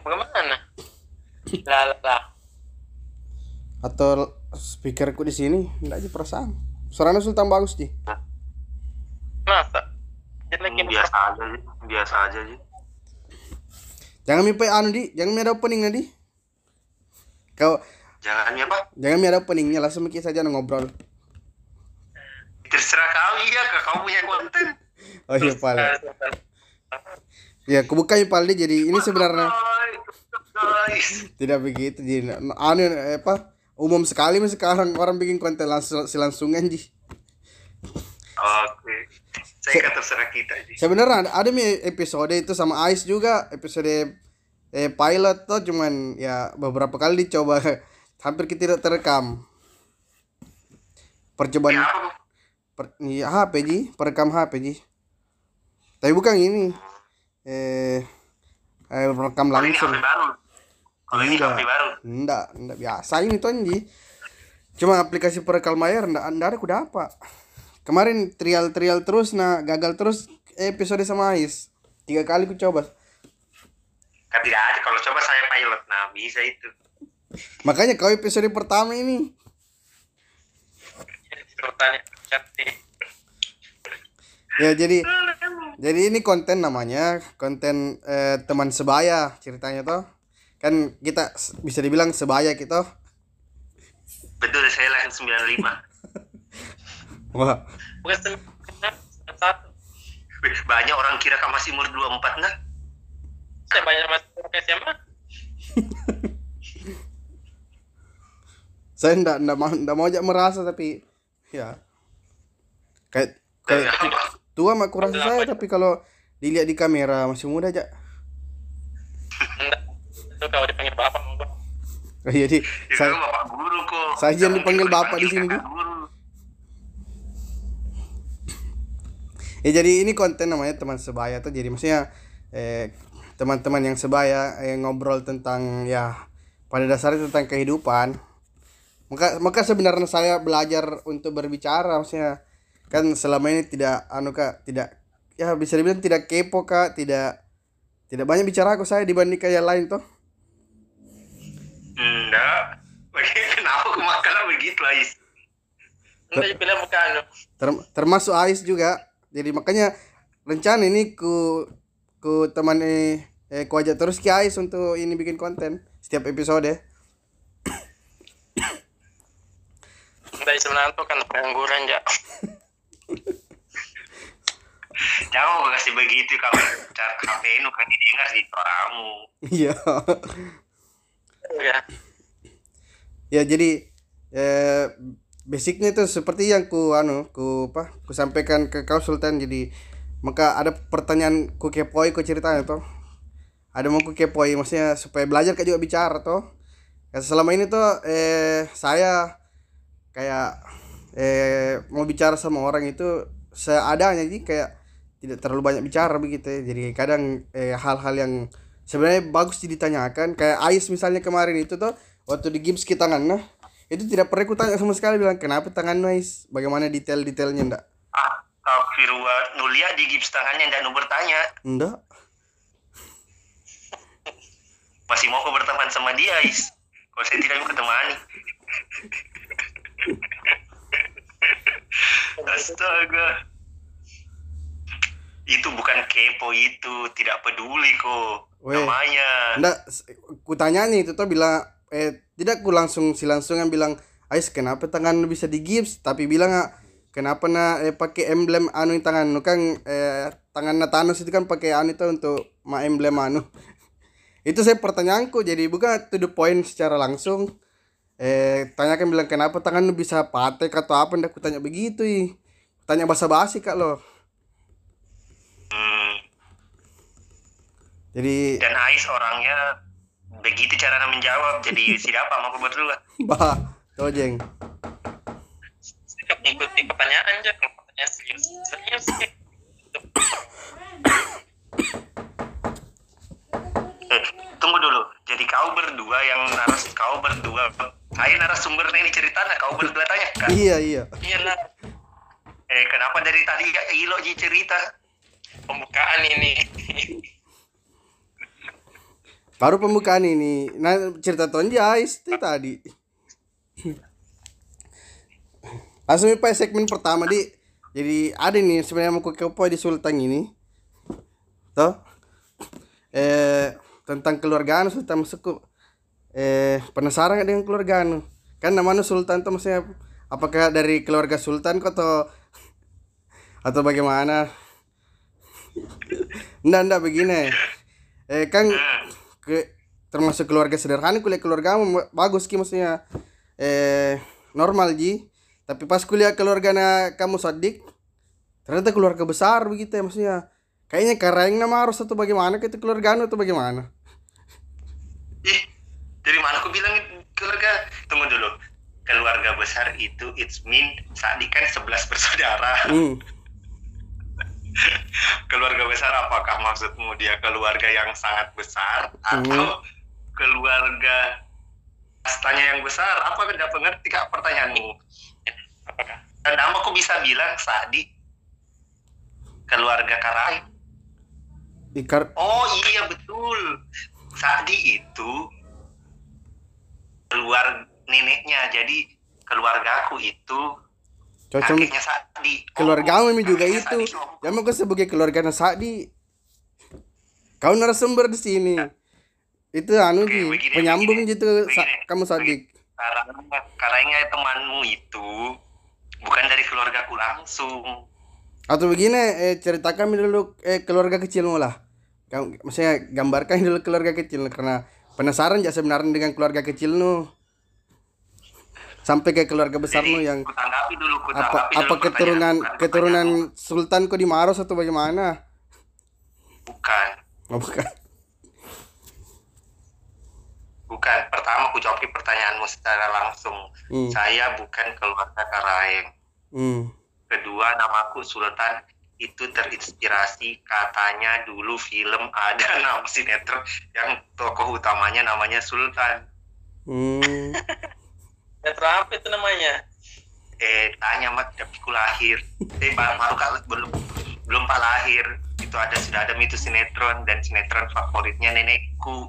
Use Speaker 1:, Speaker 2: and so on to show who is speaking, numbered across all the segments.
Speaker 1: bagaimana lah lah lah
Speaker 2: Atau speakerku di sini enggak aja perasaan. Suaranya Sultan bagus, Ji.
Speaker 1: masa jelek ini
Speaker 3: biasa aja sih biasa aja sih
Speaker 2: Jangan mimpi anu, Di. Jangan mi ada opening nanti. Kau
Speaker 3: jangan ya pak
Speaker 2: jangan mi ada openingnya langsung mikir saja ngobrol.
Speaker 3: terserah kau iya kak kau punya konten
Speaker 2: Oh iya, Pal. Ya, kebuka ya, Pal. Di. Jadi ini sebenarnya. tidak begitu jadi anu apa umum sekali sekarang orang bikin konten langsung selangsungan ji
Speaker 3: oke. Saya kan terserah kita sih
Speaker 2: sebenarnya ada, ada episode itu sama Ice juga. Episode eh, pilot tuh cuman ya beberapa kali dicoba. Hampir kita tidak terekam. Percobaan
Speaker 3: ya
Speaker 2: per, ya, HP ji. Perekam HP ji. Tapi bukan ini eh, eh rekam
Speaker 3: ini
Speaker 2: langsung
Speaker 3: HP baru kalau ini
Speaker 2: Enggak.
Speaker 3: Baru
Speaker 2: Enggak, enggak biasa ini tuh Anji. Cuma aplikasi perekal mayar enggak, ada kuda apa. Kemarin trial-trial terus nah gagal terus episode sama Ais. Tiga kali ku coba.
Speaker 3: kan tidak ada kalau coba saya pilot nah bisa itu
Speaker 2: Makanya kau episode pertama ini. Ya jadi jadi ini konten namanya, konten eh, teman sebaya ceritanya tuh. Kan kita bisa dibilang sebaya kita.
Speaker 3: betul saya lahir 95
Speaker 2: Wah,
Speaker 1: bukan
Speaker 3: banyak orang kira kan masih umur 24 nah
Speaker 1: saya banyak masuk ke SMA
Speaker 2: saya enggak enggak mau enggak mau aja merasa tapi ya. Kayak kayak tua mah kurasa saya tapi kalau dilihat di kamera masih muda aja
Speaker 1: enggak. Itu kalau dipanggil bapak mau Bang.
Speaker 2: jadi
Speaker 3: itu
Speaker 2: saya
Speaker 3: kan bapak guru kok.
Speaker 2: Saya yang dipanggil
Speaker 3: mungkin
Speaker 2: bapak di sini,
Speaker 3: kakak
Speaker 2: Du.
Speaker 3: guru.
Speaker 2: Ya jadi ini konten namanya teman sebaya tuh. Jadi maksudnya eh, teman-teman yang sebaya eh, ngobrol tentang ya pada dasarnya tentang kehidupan. Maka maka sebenarnya saya belajar untuk berbicara maksudnya kan selama ini tidak anu kak tidak ya bisa dibilang tidak kepo kak tidak tidak banyak bicara aku saya dibandingkan yang lain tuh
Speaker 3: enggak. Kenapa aku makannya begitu Ais?
Speaker 1: Anu.
Speaker 2: Term- termasuk Ais juga. Jadi makanya rencana ini ku ku teman eh, ku ajak terus ke Ais untuk ini bikin konten setiap episode.
Speaker 1: Enggak sebenarnya tuh kan pengangguran ya
Speaker 3: jangan mau kasih begitu kalau cara HP nu kan didengar di kamu.
Speaker 2: Iya.
Speaker 1: Ya
Speaker 2: ya jadi eh basicnya itu seperti yang ku anu ku apa ku sampaikan ke kau Sultan jadi maka ada pertanyaan ku kepoi ku ceritanya tuh ada mau ku kepoi maksudnya supaya belajar kak juga bicara tuh ya, selama ini tuh eh saya kayak eh mau bicara sama orang itu seadanya jadi kayak tidak terlalu banyak bicara begitu ya. jadi kadang eh, hal-hal yang sebenarnya bagus ditanyakan. Kayak Ais misalnya kemarin itu tuh waktu di gips ke tangan nah itu tidak pernah ku tanya sama sekali bilang kenapa tangan Ais? Bagaimana detail-detailnya ndak?
Speaker 3: Ah Firwa nulia di gips tangannya dan nu bertanya.
Speaker 2: Ndak.
Speaker 3: Masih mau kau berteman sama dia Ais? Kalau saya tidak mau ketemani astaga. Itu bukan kepo itu tidak peduli kok.
Speaker 2: Weh.
Speaker 3: namanya.
Speaker 2: Ndak s- ku tanya nih itu tuh bilang eh tidak ku langsung si langsungan bilang Ais kenapa tangan lu bisa di gips tapi bilang ah, kenapa na eh, pakai emblem anu tangan nu kan eh, tangan Thanos itu kan pakai anu itu untuk ma emblem anu. Itu saya pertanyaanku jadi bukan to the point secara langsung eh tanyakan bilang kenapa tangan lu bisa patek atau apa? Ndak ku tanya begitu ih. Tanya basa basi kak lo
Speaker 3: Hmm,
Speaker 2: jadi
Speaker 3: dan Ais orangnya begitu cara menjawab jadi siapa mau kau berdua?
Speaker 2: Bah tojeng
Speaker 1: sikap mengikuti pertanyaan aja kalau pertanyaan serius serius
Speaker 3: Eh, tunggu dulu. Jadi kau berdua yang naras kau berdua. Saya narasumbernya ini ceritanya kau berdua tanya kan?
Speaker 2: iya iya.
Speaker 1: Iyalah.
Speaker 3: Eh kenapa dari tadi ya Ilo Ji cerita?
Speaker 1: pembukaan ini.
Speaker 2: Baru pembukaan ini. Nah cerita Tonja itu tadi. Langsung pak segmen pertama di jadi ada nih sebenarnya mau kepo di Sultan ini. Toh? Eh tentang keluarga anu Sultan masuk eh penasaran dengan keluarga anu? Kan namanya Sultan tuh maksudnya apakah dari keluarga Sultan kok atau atau bagaimana? Nggak, nggak begini. Eh kan ke termasuk keluarga sederhana kuliah keluarga bagus ki maksudnya. Eh normal ji. Tapi pas kuliah keluarga na kamu sadik ternyata keluarga besar begitu ya maksudnya. Kayaknya karaeng nama harus atau bagaimana gitu keluarga anu atau bagaimana?
Speaker 3: Ih dari mana aku bilang keluarga? Tunggu dulu. Keluarga besar itu it's mean Sadi kan 11 bersaudara.
Speaker 2: Hmm.
Speaker 3: keluarga besar apakah maksudmu dia keluarga yang sangat besar? Atau keluarga kastanya yang besar? Apa tidak pengerti kak pertanyaanmu? Apakah? Dan nama aku bisa bilang Sadi keluarga Karai.
Speaker 2: Ikar
Speaker 3: oh iya betul. Sadi itu keluar neneknya. Jadi keluarga aku itu
Speaker 2: cocok
Speaker 3: kakeknya Sadi.
Speaker 2: Keluarga
Speaker 3: Oh,
Speaker 2: kamu juga
Speaker 3: kakeknya
Speaker 2: itu. Ya mau sebagai keluarga Sadi kau narasumber di sini. Itu anu
Speaker 3: Oke, begini,
Speaker 2: penyambung
Speaker 3: begini.
Speaker 2: gitu Sa-
Speaker 3: Begini,
Speaker 2: kamu sadik
Speaker 3: karena karena temanmu itu bukan dari keluargaku langsung.
Speaker 2: Atau begini eh, ceritakan dulu eh keluarga kecilmu lah. Kamu maksudnya gambarkan dulu keluarga kecil karena penasaran ya sebenarnya dengan keluarga kecil nu? Sampai ke keluarga besar nu yang
Speaker 3: tanggapi dulu
Speaker 2: apa
Speaker 3: tanggapi
Speaker 2: apa
Speaker 3: dulu
Speaker 2: keturunan keturunan sultan kok di Maros atau bagaimana?
Speaker 3: Bukan.
Speaker 2: Oh, bukan.
Speaker 3: Bukan. Pertama ku jawab pertanyaanmu secara langsung.
Speaker 2: Hmm.
Speaker 3: saya bukan keluarga Karaeng.
Speaker 2: Hmm.
Speaker 3: kedua namaku Sultan itu terinspirasi katanya dulu film ada nama sinetron yang tokoh utamanya namanya Sultan.
Speaker 2: Hmm.
Speaker 1: Netral apa itu namanya?
Speaker 3: eh tanya mat tapi ku lahir. Eh ba- baru kali belum belum pak lahir. Itu ada sudah ada mitu sinetron dan sinetron favoritnya nenekku.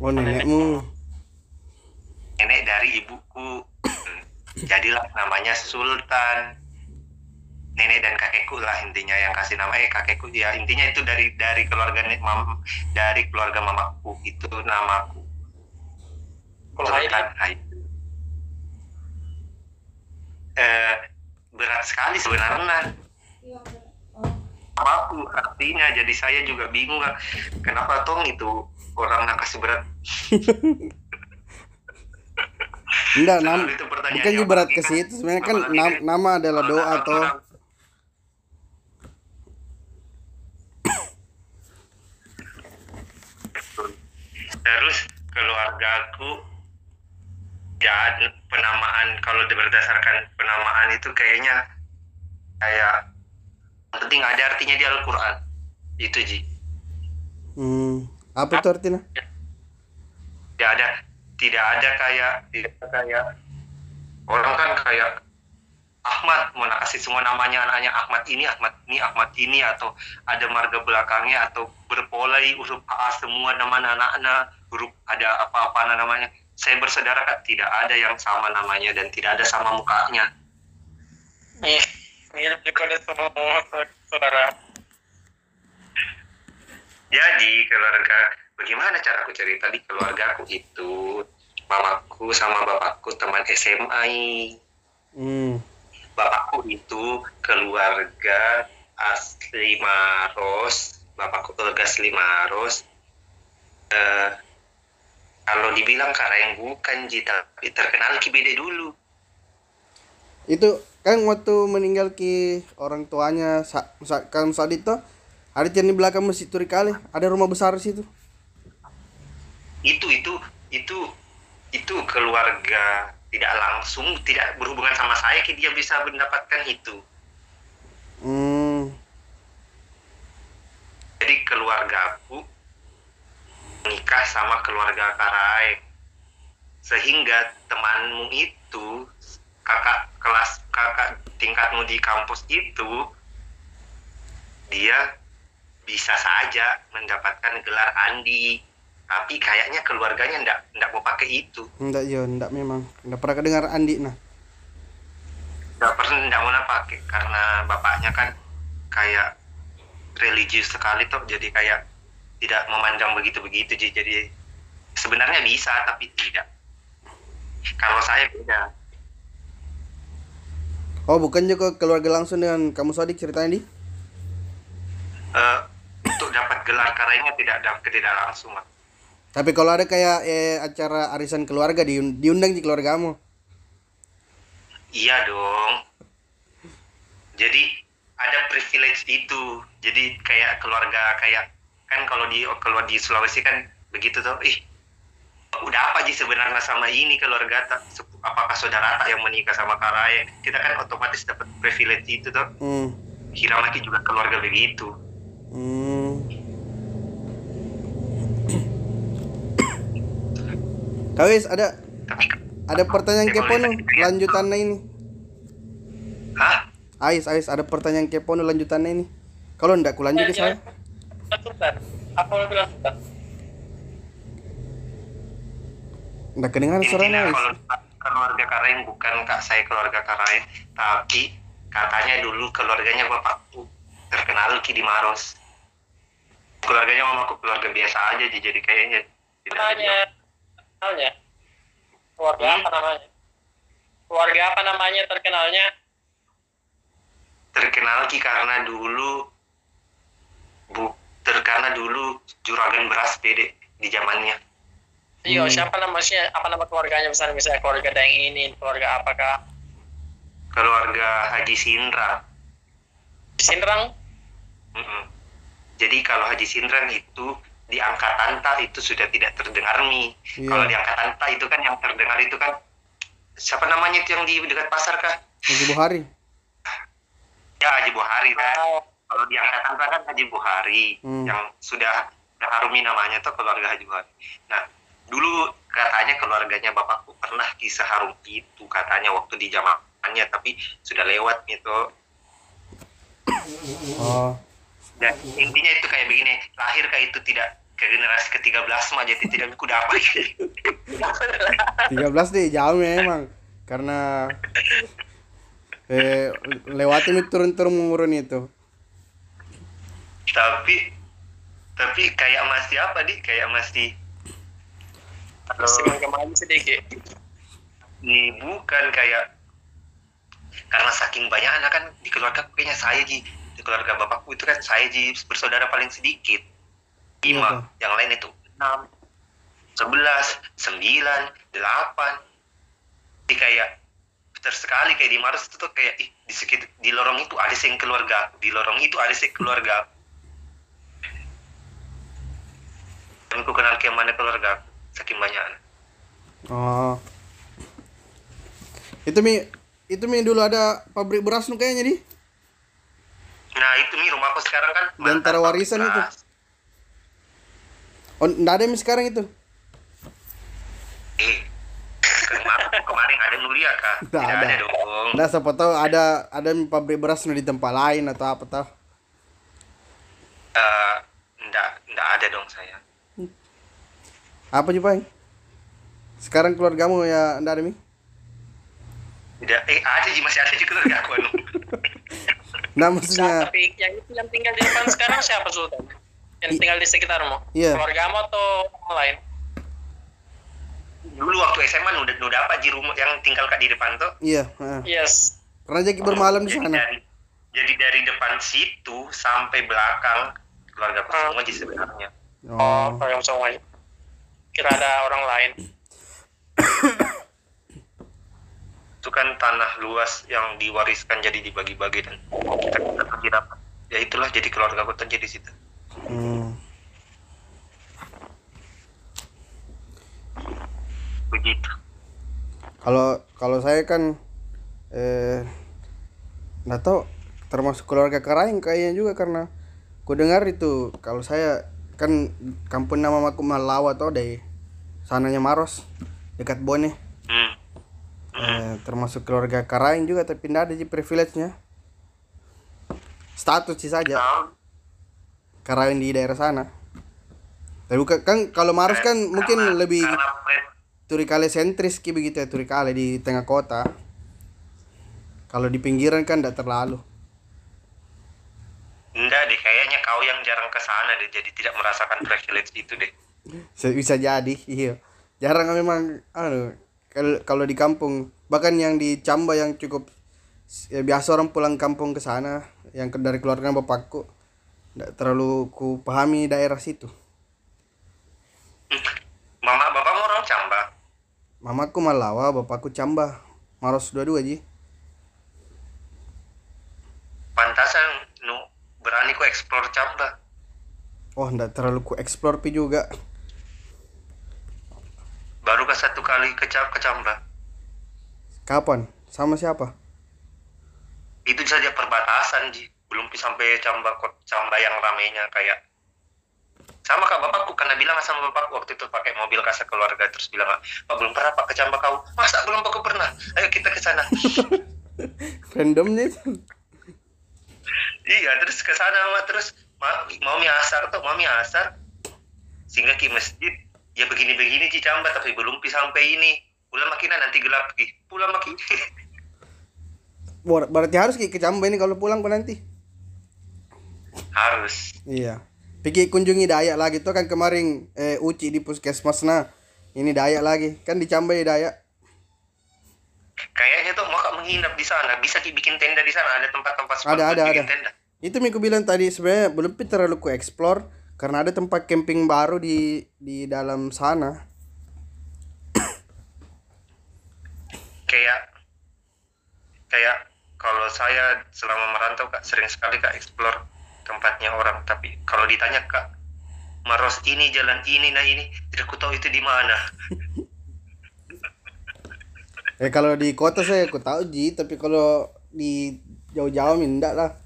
Speaker 2: Oh nenekmu.
Speaker 3: Nenek dari ibuku. Jadilah namanya Sultan nenek dan kakekku lah intinya yang kasih nama eh kakekku ya intinya itu dari dari keluarga mam, dari keluarga mamaku itu namaku.
Speaker 1: Kalau Haidi.
Speaker 3: Eh, berat sekali sebenarnya. Aku artinya jadi saya juga bingung kenapa tong itu orang nak kasih berat?
Speaker 2: Enggak nam bukan
Speaker 3: yang
Speaker 2: berat ke
Speaker 3: kan-
Speaker 2: situ. Sebenarnya kan
Speaker 3: kan
Speaker 2: nama adalah doa
Speaker 3: orang-
Speaker 2: toh
Speaker 3: orang- terus keluargaku ya penamaan kalau berdasarkan penamaan itu kayaknya kayak penting ada artinya di Al-Quran itu Ji
Speaker 2: hmm. apa itu artinya
Speaker 3: tidak ada tidak ada kayak tidak ada kayak orang kan kayak Ahmad mau kasih semua namanya anaknya Ahmad ini Ahmad ini Ahmad ini atau ada marga belakangnya atau berpolai huruf A semua nama anak-anak huruf ada apa-apa namanya saya bersaudara kan tidak ada yang sama namanya dan tidak ada sama mukanya
Speaker 1: mirip daripada semua saudara.
Speaker 3: jadi keluarga bagaimana cara aku cerita di keluarga aku itu mamaku sama bapakku teman SMA
Speaker 2: hmm.
Speaker 3: Bapakku itu keluarga asli Maros bapakku keluarga asli Maros. Eh, kalau dibilang yang bukan Ji tapi terkenal ki beda dulu.
Speaker 2: Itu kan waktu meninggal ki orang tuanya sa, sa, kan saat itu ada di belakang masjid Turi kali ada rumah besar di situ.
Speaker 3: Itu itu itu itu keluarga tidak langsung tidak berhubungan sama saya ki dia bisa mendapatkan itu.
Speaker 2: Hmm.
Speaker 3: jadi keluargaku menikah sama keluarga Karaeng sehingga temanmu itu kakak kelas kakak tingkatmu di kampus itu dia bisa saja mendapatkan gelar Andi tapi kayaknya keluarganya ndak ndak mau pakai itu
Speaker 2: Enggak yo, enggak memang. Enggak pernah kedengar Andi nah.
Speaker 3: nggak pernah ndak mau pakai karena bapaknya kan kayak religius sekali tuh jadi kayak tidak memandang begitu begitu jadi sebenarnya bisa tapi tidak kalau saya beda
Speaker 2: Oh, bukan juga keluarga langsung dengan kamu Sodik ceritanya di?
Speaker 3: Eh, untuk dapat gelar karainya tidak tidak langsung Mas.
Speaker 2: Tapi kalau ada kayak eh, acara arisan keluarga diun- diundang di keluargamu.
Speaker 3: Iya dong. Jadi ada privilege itu. Jadi kayak keluarga kayak kan kalau di kalau di Sulawesi kan begitu tuh. Ih, udah apa sih sebenarnya sama ini keluarga tak? Apakah saudara tak yang menikah sama Karaya? Kita kan otomatis dapat privilege itu tuh.
Speaker 2: Hmm.
Speaker 3: Hiramaki juga keluarga begitu.
Speaker 2: Hmm. Kawis ada ada pertanyaan
Speaker 3: Ya,
Speaker 2: kepo nih lanjutannya ini.
Speaker 3: hah?
Speaker 2: Ais, Ais ada pertanyaan kepo nih lanjutannya ini. Kalau enggak ku lanjut
Speaker 1: Ya,
Speaker 2: di saya.
Speaker 1: Apa Sultan?
Speaker 2: Enggak kedengaran suaranya, Ais.
Speaker 3: kalau keluarga Karain bukan kak saya keluarga Karain, tapi katanya dulu keluarganya bapakku terkenal Ki di Maros. Keluarganya mamaku keluarga biasa aja, jadi kayaknya tidak ada
Speaker 1: Namanya, kenalnya. Keluarga
Speaker 3: Hmm?
Speaker 1: apa namanya? Keluarga apa namanya terkenalnya?
Speaker 3: terkenal Ki karena dulu bu terkarena dulu juragan beras bede di zamannya.
Speaker 1: Iya,
Speaker 2: Hmm.
Speaker 1: siapa namanya? Apa nama keluarganya? Misalnya, misalnya keluarga Daeng ini, keluarga apakah?
Speaker 3: Keluarga Haji Sindra.
Speaker 1: Sinrang?
Speaker 3: Mm-mm. Jadi kalau Haji Sindran itu di angkatan Ta itu sudah tidak terdengar mi.
Speaker 2: Iya.
Speaker 3: Kalau di angkatan Ta itu kan yang terdengar itu kan siapa namanya itu yang di dekat pasar kah?
Speaker 2: Haji Buhari.
Speaker 3: Ya Haji Buhari kan.
Speaker 1: Oh,
Speaker 3: Kalau di angkatan Ta kan Haji Buhari
Speaker 2: Hmm.
Speaker 3: yang sudah sudah harumi namanya tuh keluarga Haji Buhari. Nah dulu katanya keluarganya bapakku pernah kisah harum itu katanya waktu di zamannya tapi sudah lewat gitu.
Speaker 2: Oh.
Speaker 3: Dan intinya itu kayak begini, lahir kayak itu tidak ke generasi ke-13 mah jadi tidak kuda apa
Speaker 2: 13 deh jauh memang karena eh lewatin itu turun-turun mengurun itu.
Speaker 3: tapi tapi kayak masih apa di kayak masih
Speaker 1: masih mengemali sedikit.
Speaker 3: ini bukan kayak karena saking banyak anak kan di keluarga kayaknya saya ji. Di keluarga bapakku itu kan saya ji bersaudara paling sedikit lima. Yang lain itu enam sebelas sembilan delapan. Jadi kayak terus sekali kayak di Maros itu tuh kayak ih, di sekitar di lorong itu ada sing keluarga. Di lorong itu ada sing keluarga. Dan aku kenal kayak mana keluarga saking banyak
Speaker 2: Oh. Itu mi itu mi dulu ada pabrik beras nu kayaknya di.
Speaker 3: nah itu nih rumahku sekarang kan
Speaker 2: antara
Speaker 3: mantan
Speaker 2: warisan itu? Oh, enggak ada mi sekarang itu.
Speaker 3: eh kemarin, kemarin ada Nulia kah
Speaker 2: Nggak
Speaker 3: tidak
Speaker 2: ada.
Speaker 3: ada dong
Speaker 2: Enggak siapa tahu ada ada pabrik beras di tempat lain atau apa tahu.
Speaker 3: Eh, nggak nggak ada dong saya
Speaker 2: Apa juga, Bang? Sekarang keluargamu ya enggak ada mi?
Speaker 3: tidak eh ada sih masih ada di keluarga aku anu.
Speaker 2: Nah, maksudnya
Speaker 1: tapi yang itu yang tinggal di depan sekarang siapa Sultan? Yang tinggal di sekitarmu?
Speaker 2: Iya.
Speaker 1: Keluargamu atau orang lain?
Speaker 3: dulu waktu SMA udah udah apa di rumah yang tinggal kak di depan tuh
Speaker 2: iya, heeh.
Speaker 1: Yes.
Speaker 2: Pernah jadi bermalam di
Speaker 3: jadi
Speaker 2: sana.
Speaker 3: dari, jadi dari depan situ sampai belakang keluarga aku semua sih sebenarnya
Speaker 1: Oh,
Speaker 2: Oh.
Speaker 1: kalau semua. Kira ada orang lain.
Speaker 3: itu kan tanah luas yang diwariskan jadi dibagi-bagi dan kita kita ya itulah jadi keluarga aku terjadi di situ
Speaker 2: Hmm.
Speaker 3: begitu
Speaker 2: Kalau kalau saya kan eh nggak tahu termasuk keluarga Karaing kayaknya juga karena ku dengar itu kalau saya kan kampung nama aku Malawa atau deh sananya Maros dekat Bone
Speaker 3: hmm.
Speaker 2: eh, termasuk keluarga Karaing juga tapi nggak ada di privilege-nya status sih saja. Karaing di daerah sana Tapi bukan kan kalau Maros kan mungkin
Speaker 3: Karena-
Speaker 2: lebih
Speaker 3: karena
Speaker 2: Turikale sentris ki begitu ya Turikale di tengah kota. Kalau di pinggiran kan tidak terlalu.
Speaker 3: enggak deh kayaknya kau yang jarang ke sana deh jadi tidak merasakan privilege itu deh
Speaker 2: Bisa jadi, iya. Jarang memang anu kalau kalau di kampung bahkan yang di Camba yang cukup ya, biasa orang pulang kampung ke sana yang dari keluarga bapakku tidak terlalu ku pahami daerah situ.
Speaker 3: mama bapakmu orang Camba
Speaker 2: Mamaku Malawa, bapakku Camba. Maros dua-dua ji.
Speaker 3: pantasan nu berani ku explore Camba
Speaker 2: Oh, ndak terlalu ku explore pi juga.
Speaker 3: baru ke satu kali ke, ke Camba
Speaker 2: Kapan? Sama siapa?
Speaker 3: itu saja perbatasan ji belum sampai Camba Camba yang ramainya kayak sama kak bapakku karena bilang sama bapakku waktu itu pakai mobil kasih keluarga terus bilang pak belum pernah pak ke Camba kau. Masa belum aku pernah? Ayo kita ke sana.
Speaker 2: Randomnya itu.
Speaker 3: iya terus ke sana mah terus ma- mau mi asar tuh mau mi asar. Sehingga ke masjid ya begini begini ci Camba tapi belum sampai ini. Pulang makinan nanti gelap pulang maki
Speaker 2: Ber- Berarti harus ke Camba ini kalau pulang nanti.
Speaker 3: Harus
Speaker 2: Iya. Pikir kunjungi Dayak lagi tuh kan kemarin eh, Uci di puskesmas nah. Ini Dayak lagi. Kan di Camba ya Dayak.
Speaker 3: kayaknya tuh mau kak menginap di sana bisa ki bikin tenda di sana ada tempat-tempat
Speaker 2: Ada ada ada.
Speaker 3: tenda
Speaker 2: Itu Miku bilang tadi sebenarnya belum terlalu ku explore karena ada tempat camping baru di di dalam sana.
Speaker 3: kayak kayak kalau saya selama merantau kak sering sekali kak explore tempatnya orang tapi kalau ditanya kak Maros ini jalan ini nah ini tidak ku tahu itu di mana
Speaker 2: Eh kalau di kota saya aku tahu Ji, tapi kalau di jauh-jauh minta lah.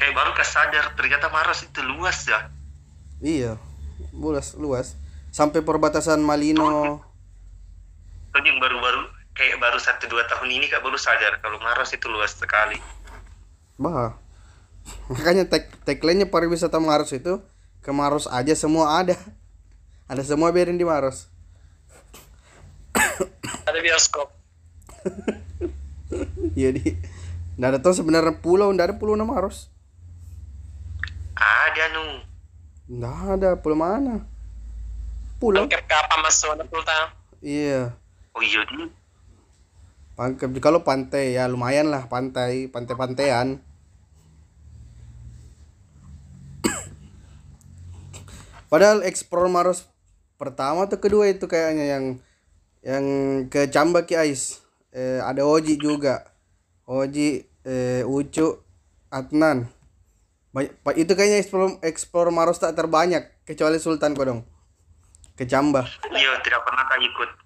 Speaker 3: kayak baru kesadar ternyata Maros itu luas ya
Speaker 2: Iya. Luas, luas. Sampai perbatasan Malino.
Speaker 3: Tuh yang baru-baru kayak baru satu dua tahun ini kak baru sadar kalau Maros itu luas sekali
Speaker 2: Bah. Makanya tag tagline-nya pariwisata Maros itu ke Maros aja semua ada. Ada semua biarin di Maros.
Speaker 1: Ada bioskop.
Speaker 2: Iya di. Nggak ada tuh sebenarnya pulau, nggak ada pulau nama Maros.
Speaker 3: ada nu
Speaker 2: Nggak ada pulau mana? Pulau.
Speaker 1: Kapal masuk na pulta.
Speaker 2: Iya.
Speaker 3: oh iya
Speaker 2: kalau pantai ya lumayan lah pantai, pantai-pantaian. Padahal explore Maros pertama atau kedua itu kayaknya yang yang ke Camba Ki Ais. Eh, ada Oji juga. Oji, eh, Ucu, Adnan. Banyak, itu kayaknya explore, explore Maros tak terbanyak kecuali Sultan kok dong. Ke Camba.
Speaker 3: iya tidak pernah kak ikut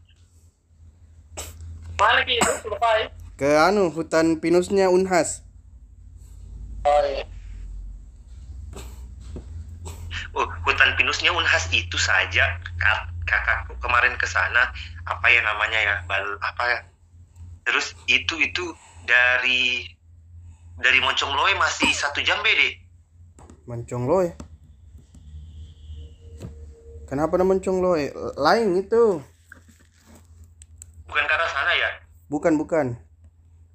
Speaker 1: Mana lagi itu? Surabaya.
Speaker 2: Ke anu hutan pinusnya Unhas.
Speaker 1: Oh iya.
Speaker 3: Oh, hutan pinusnya Unhas itu saja Kak- kakakku kemarin ke sana apa ya namanya ya bal apa ya terus itu itu dari dari Moncong Loe masih satu jam bede
Speaker 2: Mancong loe. Kenapa nama mancong loe? Lain itu.
Speaker 3: Bukan ke arah sana ya
Speaker 2: Bukan, bukan.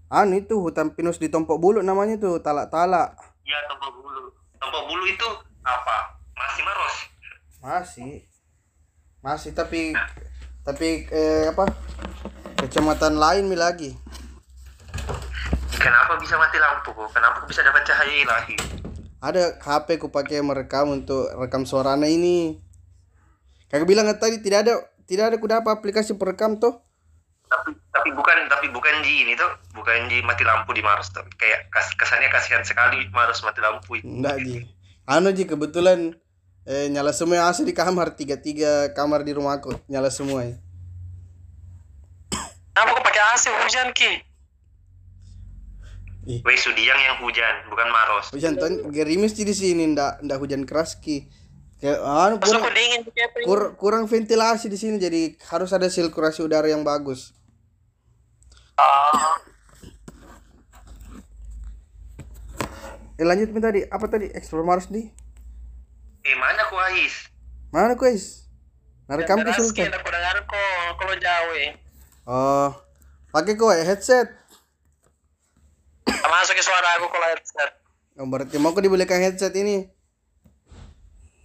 Speaker 2: Anu itu hutan pinus di Tompok Bulu namanya tuh, talak-talak.
Speaker 3: ya Tompok Bulu Tompok Bulu itu apa masih Maros
Speaker 2: Masih. Masih tapi tapi eh, apa? Kecamatan lain mi lagi.
Speaker 3: kenapa bisa mati lampu kok kenapa bisa dapat cahaya ilahi
Speaker 2: Ada HP ku pakai merekam untuk rekam suaranya ini. Kayak bilang tadi tidak ada tidak ada kuda apa aplikasi perekam tuh.
Speaker 3: Tapi tapi bukan tapi bukan ji ini tuh bukan ji mati lampu di Maros tuh kayak kas, kesannya kasihan sekali Maros mati lampu itu
Speaker 2: Enggak Ji. Anu Ji kebetulan eh, nyala semua AC di kamar tiga tiga kamar di rumahku nyala semua. ya.
Speaker 1: Kenapa kok pakai AC hujan ki?
Speaker 3: Weh Sudiang yang hujan bukan Maros
Speaker 2: Hujan tuh gerimis di sini ndak ndak hujan keras ki. Kayak anu kurang,
Speaker 1: dingin
Speaker 2: kurang ventilasi di sini jadi harus ada sirkulasi udara yang bagus. Eh lanjut Mi tadi apa tadi explore Mars di?
Speaker 3: eh mana ku Ais
Speaker 2: Mana guys? Narekam ke Sultan.
Speaker 1: aku dengar kok kalau jauh eh.
Speaker 2: Oh, pakai kok headset.
Speaker 1: Tak masuk ke suara aku kalau headset.
Speaker 2: Oh, berarti mau aku dibelikan headset ini.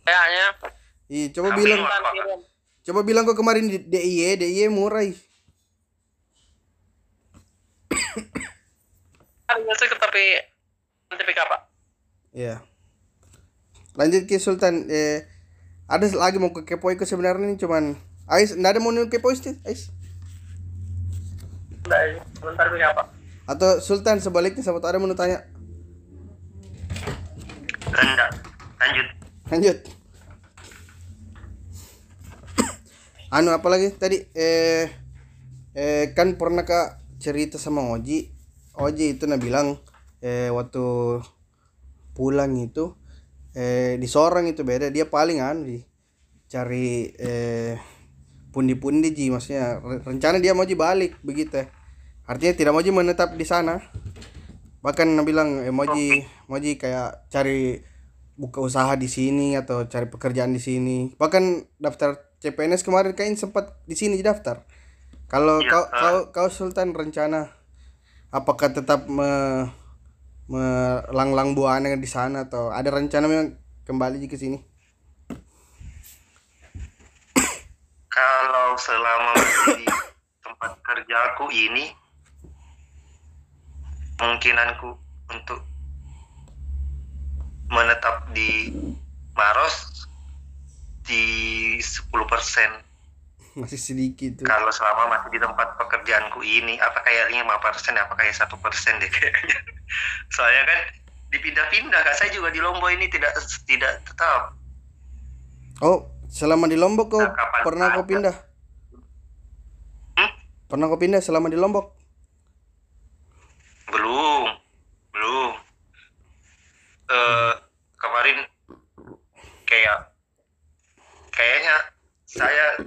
Speaker 1: Kayaknya.
Speaker 2: Ih, coba
Speaker 3: Tapi
Speaker 2: bilang, coba bilang kok kemarin di DIY, DIY murah. ih.
Speaker 1: Ada masuk tapi nanti pick up pak.
Speaker 2: Iya. Lanjut ke Sultan. Eh, ada lagi mau ke kepoy ke sebenarnya ini cuman Ais, nggak ada mau kepoy sih, Ais.
Speaker 1: Udah, sebentar up pak.
Speaker 2: Atau Sultan sebaliknya sama ada mau tanya.
Speaker 3: rendah lanjut
Speaker 2: Lanjut. anu apa lagi tadi eh eh kan pernah kak cerita sama Oji Oji itu nah bilang eh waktu pulang itu eh di itu beda dia paling di cari eh pundi-pundi ji maksudnya Re- rencana dia mau ji balik begitu. Artinya tidak mau ji menetap di sana. Bahkan bilang eh, Moji Moji kayak cari buka usaha di sini atau cari pekerjaan di sini. Bahkan daftar CPNS kemarin kayaknya sempat di sini daftar kalau
Speaker 3: Iya,
Speaker 2: kau,
Speaker 3: ah.
Speaker 2: kau kau Sultan rencana apakah tetap me melanglang buana di sana atau ada rencana memang kembali ke sini
Speaker 3: kalau selama di tempat kerjaku ini kemungkinanku untuk menetap di Maros di 10%
Speaker 2: masih sedikit tuh.
Speaker 3: Kalau selama masih di tempat pekerjaanku ini apa kayak 5% apa kayak satu persen deh kayaknya. Soalnya kan dipindah-pindah kak. Saya juga di Lombok ini tidak tidak tetap.
Speaker 2: Oh selama di Lombok kau
Speaker 3: Nah,
Speaker 2: pernah kau pindah?
Speaker 3: Hmm?
Speaker 2: pernah kau pindah selama di Lombok?
Speaker 3: Belum belum. Eh kemarin kayak kayaknya saya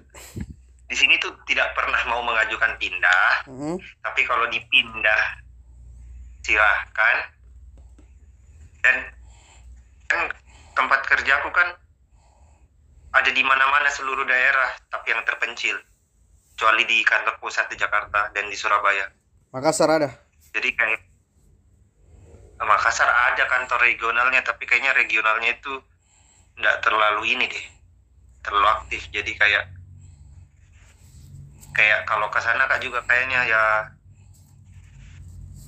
Speaker 3: di sini tuh tidak pernah mau mengajukan pindah
Speaker 2: Hmm.
Speaker 3: tapi kalau dipindah silahkan. Dan kan tempat kerjaku kan ada di mana-mana seluruh daerah tapi yang terpencil. Kecuali di kantor pusat di Jakarta dan di Surabaya.
Speaker 2: Makassar ada?
Speaker 3: Jadi kayak Makassar ada kantor regionalnya tapi kayaknya regionalnya itu nggak terlalu ini deh terlalu aktif. Jadi kayak kayak kalau ke sana kak juga kayaknya ya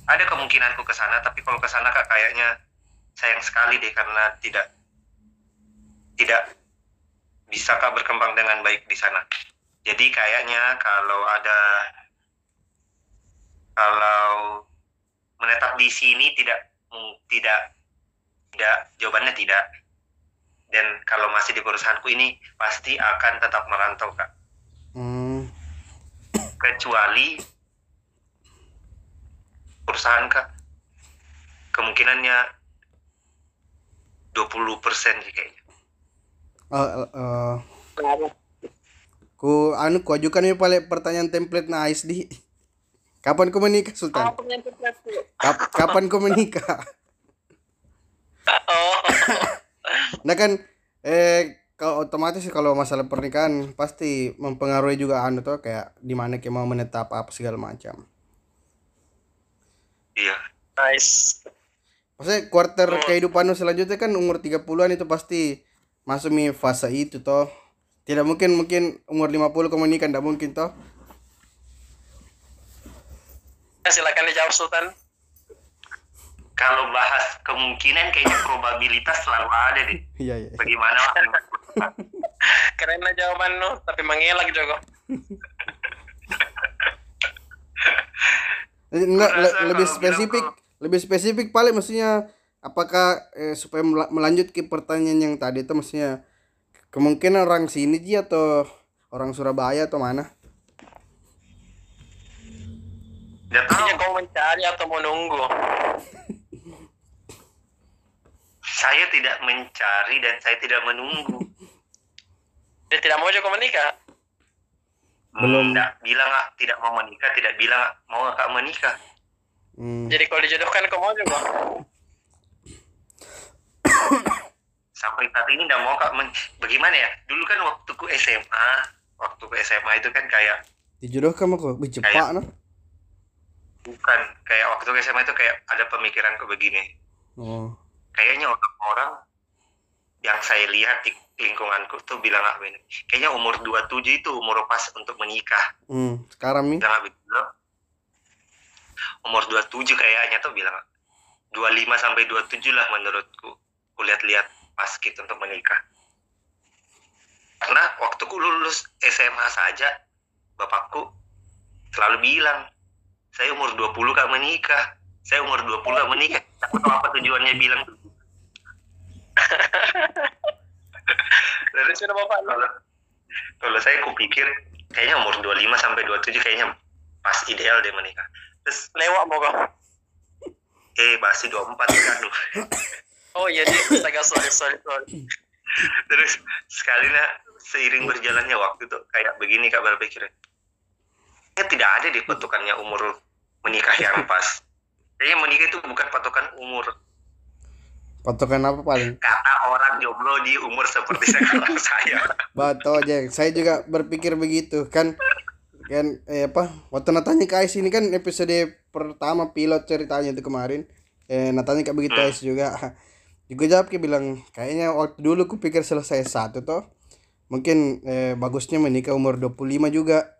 Speaker 3: ada kemungkinanku ke sana tapi kalau ke sana kak kayaknya sayang sekali deh karena tidak tidak bisa kak berkembang dengan baik di sana jadi kayaknya kalau ada kalau menetap di sini tidak tidak tidak jawabannya tidak dan kalau masih di perusahaanku ini pasti akan tetap merantau kak
Speaker 2: hmm.
Speaker 3: Kecuali perusahaan kak. Kemungkinannya 20% sih kayaknya.
Speaker 2: Eh, eh, eh, ku anu ku ajukan ini paling pertanyaan template nah Ais di kapan kau menikah Sultan. Kap- kapan kau menikah?
Speaker 1: Oh.
Speaker 2: nah kan eh kalau otomatis kalau masalah pernikahan pasti mempengaruhi juga anu tuh kayak di mana kita mau menetap apa segala macam
Speaker 3: iya
Speaker 1: Nice.
Speaker 2: Maksudnya quarter kehidupan lu selanjutnya kan umur 30-an itu pasti masuk mi fase itu toh. Tidak mungkin mungkin umur 50 kau menikah tidak mungkin toh.
Speaker 1: Ya, silakan dijawab Sultan.
Speaker 3: kalau bahas kemungkinan kayaknya probabilitas selalu ada deh
Speaker 2: Iya iya.
Speaker 3: bagaimana
Speaker 1: Keren lah jawaban lu, tapi mengelak juga.
Speaker 2: Enggak
Speaker 3: Aku
Speaker 2: le- lebih spesifik,
Speaker 3: bilang
Speaker 2: lebih spesifik paling maksudnya apakah eh, supaya mela- melanjut ke pertanyaan yang tadi itu maksudnya kemungkinan orang sini Ji atau orang Surabaya atau mana?
Speaker 1: Intinya kau mencari atau mau nunggu?
Speaker 3: saya tidak mencari dan saya tidak menunggu
Speaker 1: Dia tidak mau juga menikah.
Speaker 2: Belum.
Speaker 3: tidak bilang ah, tidak mau menikah tidak bilang ah, mau kak menikah
Speaker 2: Hmm.
Speaker 1: Jadi kalau dijodohkan kau mau juga.
Speaker 3: sampai saat ini nggak mau kak men- bagaimana ya dulu kan waktu ku SMA waktu ku SMA itu kan kayak
Speaker 2: dijodohkan mah kok cepat no
Speaker 3: bukan kayak waktu ku SMA itu kayak ada pemikiran ke begini
Speaker 2: oh
Speaker 3: kayaknya orang-orang yang saya lihat di lingkunganku tuh bilang apa ini kayaknya umur 27 itu umur pas untuk menikah.
Speaker 2: Hmm sekarang nih?
Speaker 3: Bilang begitu umur 27 kayaknya tuh bilang. 25 sampai 27 lah menurutku kulihat-lihat pas gitu untuk menikah. Karena waktu ku lulus SMA saja bapakku selalu bilang saya umur 20 gak menikah saya umur 20 gak menikah. Aku tahu apa tujuannya bilang Lalu
Speaker 1: Sudah bapak lu.
Speaker 3: kalau kalau saya kupikir kayaknya umur 25 sampai 27 kayaknya pas ideal dia menikah. Terus
Speaker 1: Lewat mau kau.
Speaker 3: eh masih 24 kan.
Speaker 1: Oh iya sih, astaga sorry sorry sorry.
Speaker 3: Terus sekali nah seiring berjalannya waktu tuh kayak begini Kak berpikir. Ya tidak ada di patokannya umur menikah yang pas. Kayaknya menikah itu bukan patokan umur.
Speaker 2: Patokan apa paling?
Speaker 3: Kata orang jomblo di umur seperti sekarang saya.
Speaker 2: Bato aja saya juga berpikir begitu. Kan kan eh apa waktu natanya ke Ais ini kan episode pertama pilot ceritanya itu kemarin. Eh natanya kayak begitu Ais juga. Juga jawab kayak bilang kayaknya waktu dulu ku pikir selesai satu toh. Mungkin eh, bagusnya menikah umur 25 juga.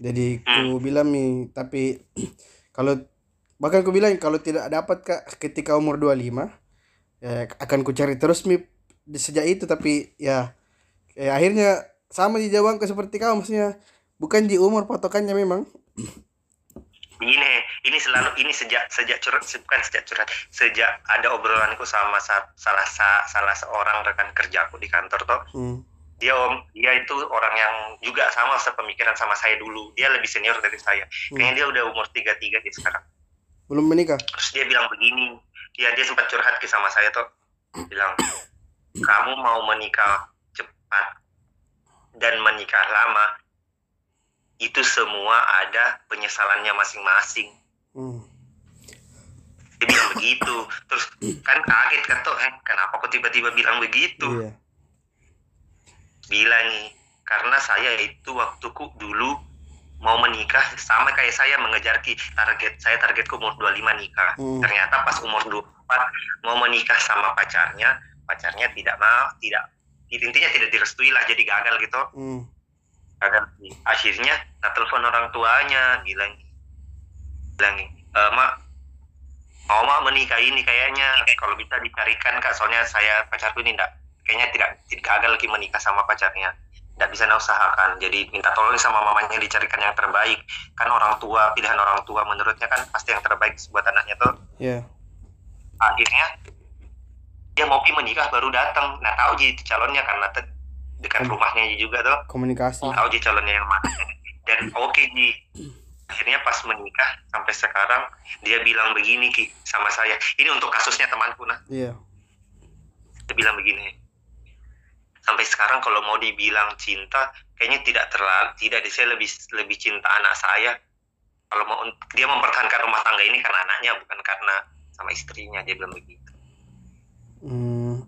Speaker 2: Jadi ku bilang nih tapi kalau bahkan ku bilang kalau tidak dapat kak ketika umur 25 ya akan ku cari terus mi di sejak itu tapi ya eh, akhirnya sama di jawabanku seperti kau maksudnya bukan di umur patokannya memang
Speaker 3: Begini, ini selalu ini sejak sejak curhat bukan sejak curhat, sejak ada obrolanku sama sa- salah sa- salah seorang rekan kerjaku di kantor toh.
Speaker 2: hmm.
Speaker 3: Dia om, dia itu orang yang juga sama sepemikiran sama saya dulu. Dia lebih senior dari saya. Kayaknya dia udah umur 33 dia sekarang.
Speaker 2: Belum menikah
Speaker 3: Terus dia bilang begini, dia dia sempat curhat ke sama saya tuh, bilang kamu mau menikah cepat dan menikah lama itu semua ada penyesalannya masing-masing.
Speaker 2: hmm.
Speaker 3: Dia bilang begitu, terus kan kaget kan tuh, eh kenapa kok tiba-tiba bilang begitu?
Speaker 2: iya
Speaker 3: Bilang nih, karena saya itu waktuku dulu mau menikah sama kayak saya mengejar ki target saya targetku umur 25 nikah.
Speaker 2: Hmm.
Speaker 3: Ternyata pas umur 24 mau menikah sama pacarnya, pacarnya tidak mau, tidak intinya tidak direstui lah jadi gagal gitu.
Speaker 2: hmm.
Speaker 3: Gagal. Akhirnya nah telepon orang tuanya bilang bilang e, mak mau mak menikah ini kayaknya kalau bisa dicarikan kak soalnya saya pacarku ini enggak kayaknya tidak tidak gagal lagi menikah sama pacarnya tidak bisa usahakan jadi minta tolong sama mamanya dicarikan yang terbaik. Kan orang tua pilihan orang tua menurutnya kan pasti yang terbaik buat anaknya tuh.
Speaker 2: Ya
Speaker 3: akhirnya dia mau menikah baru datang. Nah tahu jadi calonnya karena dekat rumahnya juga tuh.
Speaker 2: komunikasi.
Speaker 3: Tahu ji calonnya yang mana. Dan oke ji. Akhirnya pas menikah sampai sekarang dia bilang begini ki sama saya. Ini untuk kasusnya temanku nah.
Speaker 2: Iya.
Speaker 3: Dia bilang begini sampai sekarang kalau mau dibilang cinta kayaknya tidak terlalu tidak saya lebih lebih cinta anak saya. Kalau mau dia mempertahankan rumah tangga ini karena anaknya bukan karena sama istrinya. Dia bilang begitu.
Speaker 2: Hmm.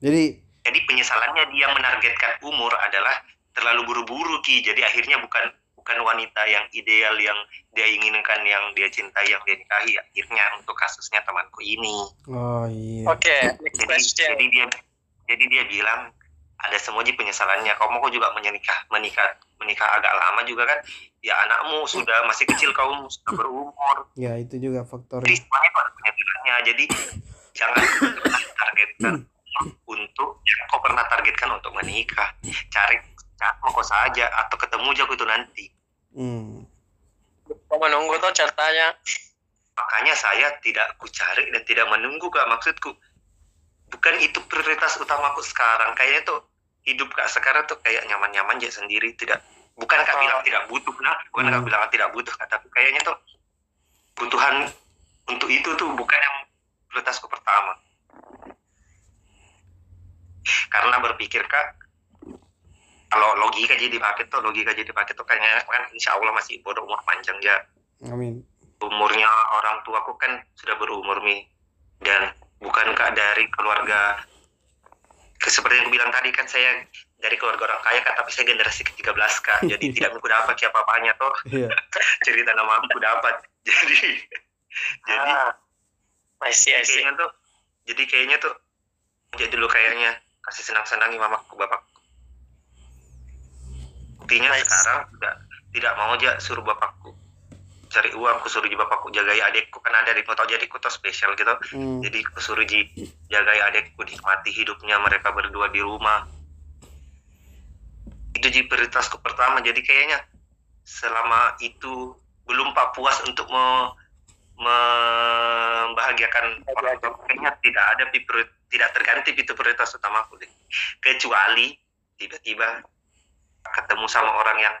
Speaker 2: jadi
Speaker 3: jadi penyesalannya dia menargetkan umur adalah terlalu buru-buru ki. Jadi akhirnya bukan bukan wanita yang ideal yang dia inginkan yang dia cintai yang dia nikahi. Akhirnya untuk kasusnya temanku ini.
Speaker 2: Oh iya.
Speaker 1: Oke, next
Speaker 3: jadi
Speaker 1: question.
Speaker 3: jadi dia jadi dia bilang ada semua ji penyesalannya. Kamu kok juga menikah menikah menikah agak lama juga kan? Ya anakmu sudah masih kecil kamu sudah berumur.
Speaker 2: Ya itu juga faktor
Speaker 3: jadi semuanya itu ada penyesalannya. Jadi jangan pernah targetkan untuk jangan kau pernah targetkan untuk menikah. Cari cari kok saja atau ketemu aja itu nanti.
Speaker 2: Hmm.
Speaker 1: Kau menunggu tuh ceritanya.
Speaker 3: makanya saya tidak ku cari dan tidak menunggu kak maksudku. Bukan itu prioritas utamaku sekarang. Kayaknya tuh hidup kak sekarang tuh kayak nyaman-nyaman aja sendiri tidak bukan kak bilang tidak butuh nah bukan kak
Speaker 2: Hmm.
Speaker 3: bilang tidak butuh kak tapi kayaknya tuh kebutuhan untuk itu tuh bukan yang prioritasku pertama. Karena berpikir kak kalau logika jadi pakai tuh logika jadi pakai tuh kayaknya kan insya Allah masih bodoh umur panjang ya.
Speaker 2: Amin.
Speaker 3: Umurnya orang tuaku kan sudah berumur mi dan bukankah dari keluarga seperti yang bilang tadi kan saya dari keluarga orang kaya kan tapi saya generasi ke-13 kak jadi tidak aku dapat siapa apanya toh
Speaker 2: Iya.
Speaker 3: cerita nama aku dapat jadi jadi
Speaker 1: ah, I see, I see.
Speaker 3: kayaknya tuh jadi kayaknya tuh jadi dulu kayaknya kasih senang-senangi mamaku bapakku buktinya
Speaker 1: Nice.
Speaker 3: sekarang tidak tidak mau aja suruh bapakku cari uang aku suruh bapakku jagai adikku kan ada di foto jadi tuh spesial gitu.
Speaker 2: Hmm.
Speaker 3: jadi aku suruh ji jagai adikku nikmati hidupnya mereka berdua di rumah. Itu ji prioritasku pertama. Jadi kayaknya selama itu belum pak puas untuk me- membahagiakan orang tua. Kayaknya tidak ada tidak terganti itu prioritas utamaku kecuali tiba-tiba ketemu sama orang yang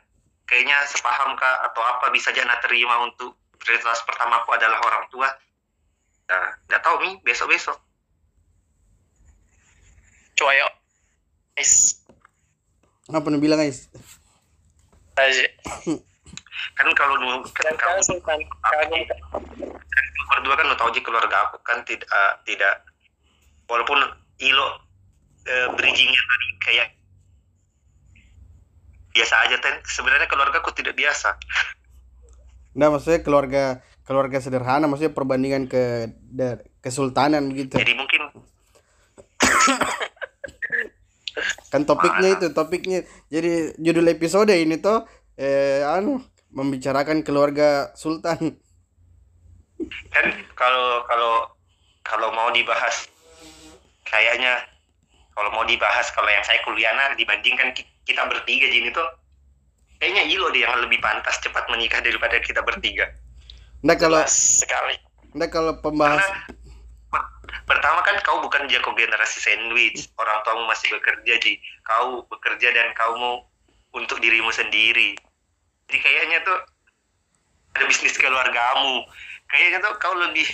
Speaker 3: kayaknya sepaham kak atau apa bisa jana terima untuk prioritas pertamaku adalah orang tua nah nggak tahu nih besok besok
Speaker 1: Coba yuk. Nice.
Speaker 2: Apa nih bilang guys?
Speaker 1: Aja.
Speaker 3: kan kalau nu kan
Speaker 1: kagum
Speaker 3: berdua kan lu tahu aja keluarga aku kan tidak tidak walaupun ilo eh, bridgingnya tadi kayak biasa aja ten sebenarnya keluarga aku tidak biasa
Speaker 2: Nah, maksudnya keluarga keluarga sederhana, maksudnya perbandingan ke kesultanan begitu.
Speaker 3: jadi mungkin
Speaker 2: Kan topiknya itu, topiknya. Jadi judul episode ini tuh eh anu membicarakan keluarga sultan.
Speaker 3: kan kalau kalau kalau mau dibahas kayaknya kalau mau dibahas kalau yang saya kuliahnya dibandingkan ki- kita bertiga gini tuh kayaknya Ilo deh yang lebih pantas cepat menikah daripada kita bertiga.
Speaker 2: Nah, kalau
Speaker 1: jelas sekali.
Speaker 2: nah kalau
Speaker 3: karena
Speaker 2: pembahas
Speaker 3: per- pertama kan kau bukan jago generasi sandwich orang tuamu masih bekerja ji. Kau bekerja dan kau mau untuk dirimu sendiri. Jadi kayaknya tuh ada bisnis keluargamu. Kayaknya tuh kau lebih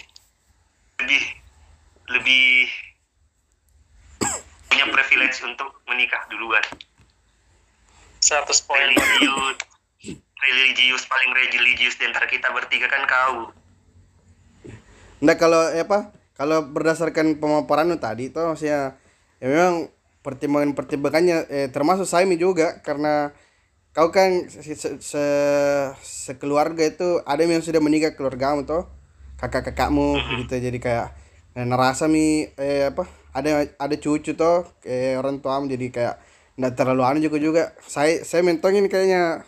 Speaker 3: lebih lebih punya privilege untuk menikah duluan
Speaker 1: 100 poin.
Speaker 3: religius religius paling religius di antara kita bertiga kan kau.
Speaker 2: Nah kalau ya apa? Kalau berdasarkan pemaparan tadi itu maksudnya ya memang pertimbangan-pertimbangannya eh, termasuk Saimi juga karena kau kan se, se, se- sekeluarga itu ada yang sudah menikah keluargamu tuh kakak-kakakmu gitu. Jadi kayak eh, nerasa mi eh, apa? Ada ada cucu tuh eh, orang tuamu jadi kayak nggak terlalu anu juga juga. Saya saya mentongin kayaknya.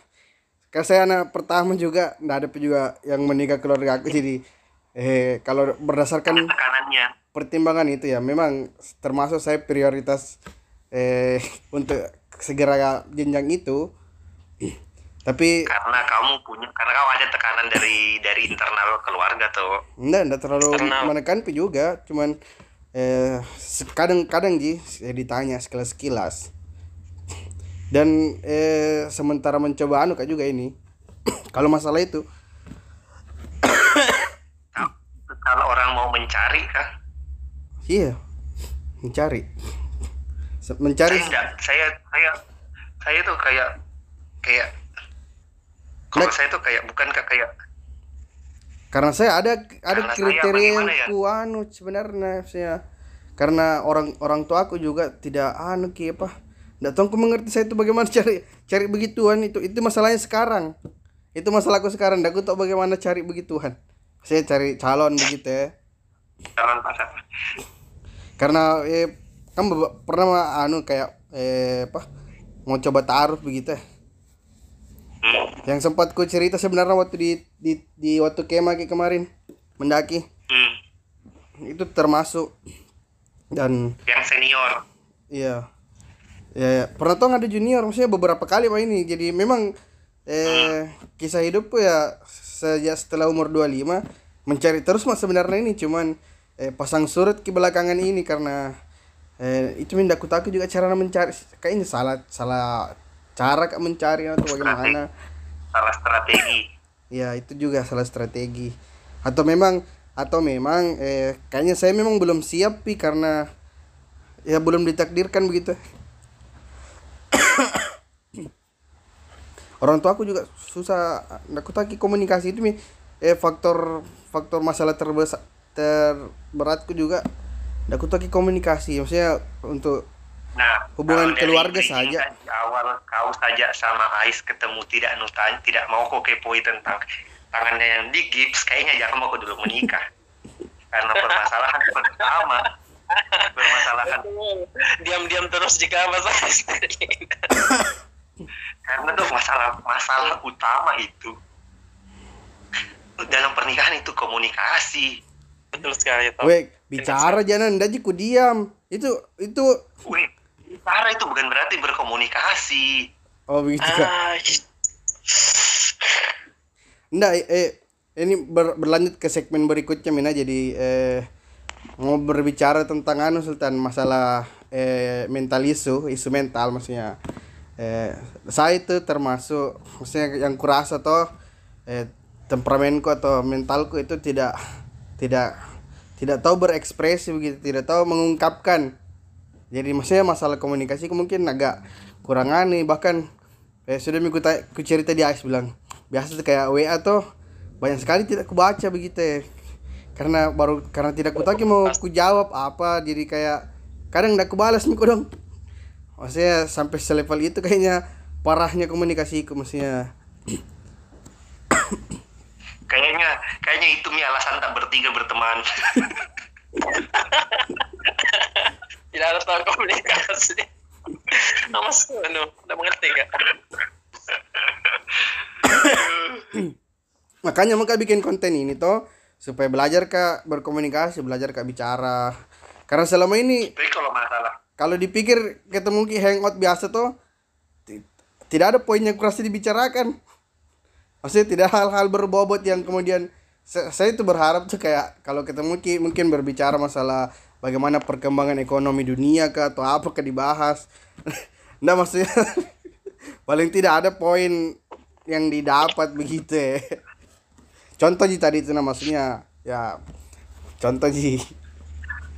Speaker 2: Karena saya anak pertama juga nggak ada juga yang menikah keluarga aku. Jadi eh kalau berdasarkan
Speaker 3: tekanannya.
Speaker 2: pertimbangan itu ya memang termasuk saya prioritas eh untuk segera jenjang itu. Tapi
Speaker 3: karena kamu punya karena kau ada tekanan dari dari internal keluarga tuh.
Speaker 2: Enggak enggak terlalu
Speaker 1: Eksternal.
Speaker 2: menekan juga. Cuman eh kadang-kadang ji saya ditanya sekilas sekilas dan eh sementara mencoba anu kak juga ini. Kalau masalah itu.
Speaker 3: Kalau orang mau mencari kan
Speaker 2: iya. Mencari. Mencari
Speaker 3: saya enggak. Saya saya saya tuh kayak kayak kalau
Speaker 2: Nek-
Speaker 3: saya tuh kayak bukan kayak
Speaker 2: karena saya ada ada
Speaker 3: Karena
Speaker 2: kriteria yang
Speaker 3: ya?
Speaker 2: anu sebenarnya saya karena orang orang tua aku juga tidak anu ki apa nggak tahu aku mengerti saya itu bagaimana cari cari begituan itu. Itu masalahnya sekarang. Itu masalahku sekarang. Nggak aku tahu bagaimana cari begituan. Saya cari calon begitu ya.
Speaker 3: Calon pasangan
Speaker 2: karena eh kan pernah anu kayak eh apa mau coba taruh begitu ya.
Speaker 3: hmm.
Speaker 2: yang sempat ku cerita sebenarnya waktu di di, di waktu kemah ki kemarin mendaki.
Speaker 3: Hmm.
Speaker 2: itu termasuk. Dan
Speaker 3: yang senior.
Speaker 2: Iya ya, ya. pernah tau ada junior? Maksudnya beberapa kali pak ini. Jadi memang eh kisah hidupku ya sejak setelah umur 25 mencari terus mas sebenarnya ini. Cuman eh, pasang surut ke belakangan ini karena eh, itu minta aku takut juga cara mencari. Kayaknya salah salah cara kak mencari atau bagaimana?
Speaker 3: Salah strategi.
Speaker 2: Ya itu juga salah strategi. Atau memang atau memang eh kayaknya saya memang belum siap pi karena ya belum ditakdirkan begitu. Orang tua aku juga susah. Aku taki komunikasi itu eh faktor faktor masalah terbesar terberatku juga. Aku taki komunikasi. Maksudnya untuk
Speaker 3: Nah,
Speaker 2: Hubungan keluarga saja.
Speaker 3: kan di awal kau saja sama Ais ketemu tidak nutan, tidak mau kau kepoi tentang tangannya yang digips, kayaknya jangan mau kau dulu menikah. Karena permasalahan pertama, permasalahan
Speaker 1: Diam-diam terus jika masalah
Speaker 3: karena tuh masalah masalah utama itu dalam pernikahan itu komunikasi.
Speaker 1: Betul sekali Tom.
Speaker 2: Wek, bicara jangan ndaji ku diam. Itu itu
Speaker 3: Wih, bicara itu bukan berarti berkomunikasi.
Speaker 2: oh begitu kak.
Speaker 1: Ah,
Speaker 2: Nggak, eh, ini ber- berlanjut ke segmen berikutnya Mina jadi eh mau berbicara tentang anu Sultan masalah eh mental isu, isu mental maksudnya. Eh saya itu termasuk maksudnya yang kurasa toh eh temperamenku atau mentalku itu tidak tidak tidak tahu berekspresi begitu, tidak tahu mengungkapkan. Jadi maksudnya masalah komunikasi mungkin agak kurang aneh bahkan eh, sudah ku cerita di Ais bilang biasa tuh kayak WA tuh banyak sekali tidak ku baca begitu ya. Karena baru karena tidak ku tahu mau ku jawab apa jadi kayak kadang tidak ku balas nih dong maksudnya sampai selevel itu kayaknya parahnya komunikasiku maksudnya
Speaker 3: Kayaknya kayaknya itu mi alasan tak bertiga berteman.
Speaker 1: tidak harus tahu komunikasi. Mas, anu, udah mengerti gak?
Speaker 2: makanya maka bikin konten ini toh supaya belajar kak berkomunikasi belajar kak bicara. Karena selama ini
Speaker 3: Tapi kalau masalah
Speaker 2: kalau dipikir ketemu ki hangout biasa tuh ti- tidak ada poin yang kurasa dibicarakan. Maksudnya tidak hal-hal berbobot yang kemudian sa- saya itu berharap tuh kayak kalau ketemu ki mungkin berbicara masalah bagaimana perkembangan ekonomi dunia kah atau apa kah dibahas. Nah maksudnya paling tidak ada poin yang didapat begitu ya contoh ji tadi itu nah maksudnya ya contoh ji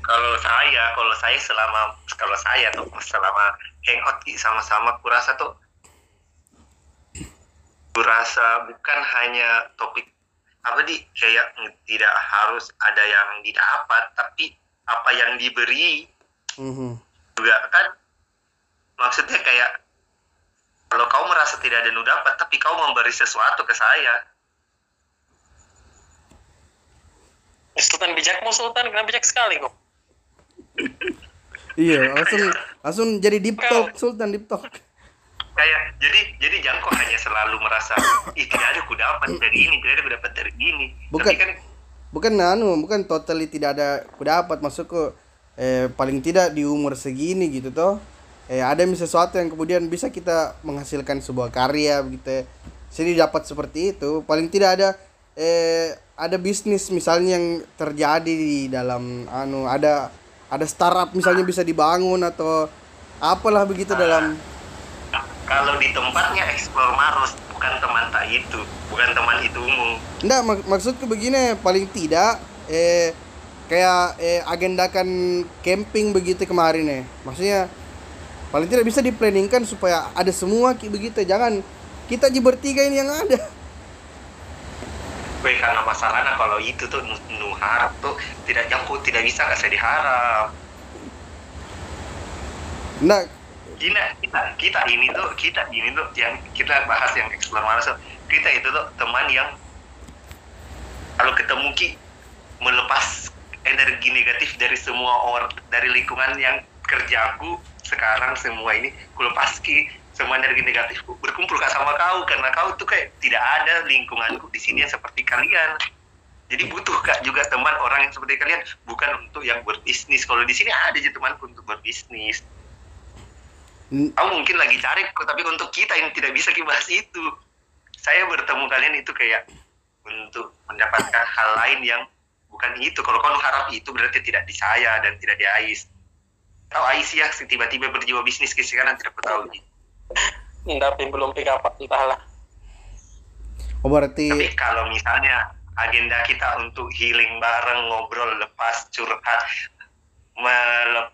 Speaker 3: kalau saya kalau saya selama kalau saya tuh selama hangout sama-sama kurasa tuh kurasa bukan hanya topik apa di kayak tidak harus ada yang didapat tapi apa yang diberi
Speaker 2: Mhm.
Speaker 3: juga kan maksudnya kayak kalau kau merasa tidak ada yang dapat tapi kau memberi sesuatu ke saya
Speaker 1: Sultan bijakmu Sultan, kenapa bijak sekali kok?
Speaker 2: iya langsung langsung jadi deep talk sultan deep talk.
Speaker 3: Kayak jadi jadi jangko hanya selalu merasa ih tidak ada ku dapat dari ini tidak ada ku dapat dari ini
Speaker 2: Bukan.
Speaker 3: tapi kan
Speaker 2: bukan anu bukan totally tidak ada ku dapat maksudku eh paling tidak di umur segini gitu toh. Eh ada mis- sesuatu yang kemudian bisa kita menghasilkan sebuah karya begitu jadi dapat seperti itu. Paling tidak ada eh ada bisnis misalnya yang terjadi di dalam anu ada ada startup misalnya bisa dibangun atau apalah begitu dalam
Speaker 3: kalau di tempatnya explore Maros bukan teman tak itu bukan teman itu umum
Speaker 2: Enggak, mak- maksudku begini, paling tidak eh kayak eh agendakan camping begitu kemarin ya. Maksudnya paling tidak bisa diplanningkan supaya ada semua begitu. Jangan kita aja bertiga ini yang ada.
Speaker 3: Weh, karena masalahnya kalau itu tuh nu, nu harap tuh tidak jangkau tidak bisa kasih diharap.
Speaker 2: Enggak,
Speaker 3: kita kita kita ini tuh kita ini tuh yang kita bahas yang explore tuh, kita itu tuh teman yang kalau ketemu ki melepas energi negatif dari semua orang dari lingkungan yang kerjaku sekarang semua ini ku lepas ki semua energi negatifku berkumpul kak sama kau. Karena kau tuh kayak tidak ada lingkunganku di sini yang seperti kalian. Jadi butuh kak juga teman orang yang seperti kalian. Bukan untuk yang berbisnis. Kalau di sini ada aja temanku untuk berbisnis.
Speaker 2: N-
Speaker 3: Kamu mungkin lagi cari, tapi untuk kita yang tidak bisa dibahas itu, saya bertemu kalian itu kayak untuk mendapatkan hal lain yang bukan itu. Kalau kau harap itu berarti tidak di saya dan tidak di Ais. Tahu Ais ya tiba-tiba berjiwa bisnis ke sekarang tidak tahu.
Speaker 1: Tapi belum pick up, entahlah.
Speaker 2: oh berarti
Speaker 3: Tapi kalau misalnya agenda kita untuk healing bareng, ngobrol, lepas, curhat,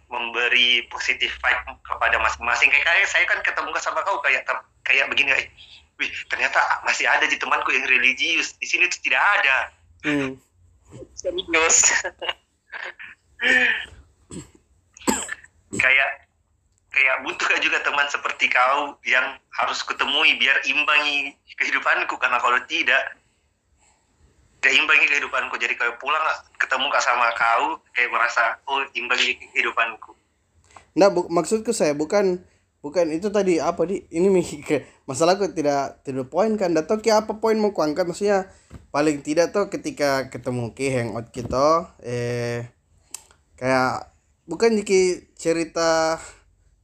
Speaker 3: memberi positif vibe kepada masing-masing. Kayak kayak saya kan ketemu sama kau kayak ter- kayak begini, kayak, wih ternyata masih ada di temanku yang religius. Di sini tuh tidak ada.
Speaker 2: hmm,
Speaker 1: Serius.
Speaker 3: Kayak kayak butuh juga teman seperti kau yang harus kutemui biar imbangi kehidupanku. Karena kalau tidak gak imbangi kehidupanku. Jadi kalau pulang ketemu kak sama kau kayak merasa oh imbangi kehidupanku.
Speaker 2: Nah, bu- maksudku saya bukan bukan itu tadi apa di? Ini masalahku tidak tidak poin kan? Atau ke apa poin mau kuangkat? Maksudnya paling tidak tuh ketika ketemu ke hangout kita eh kayak bukan jiki cerita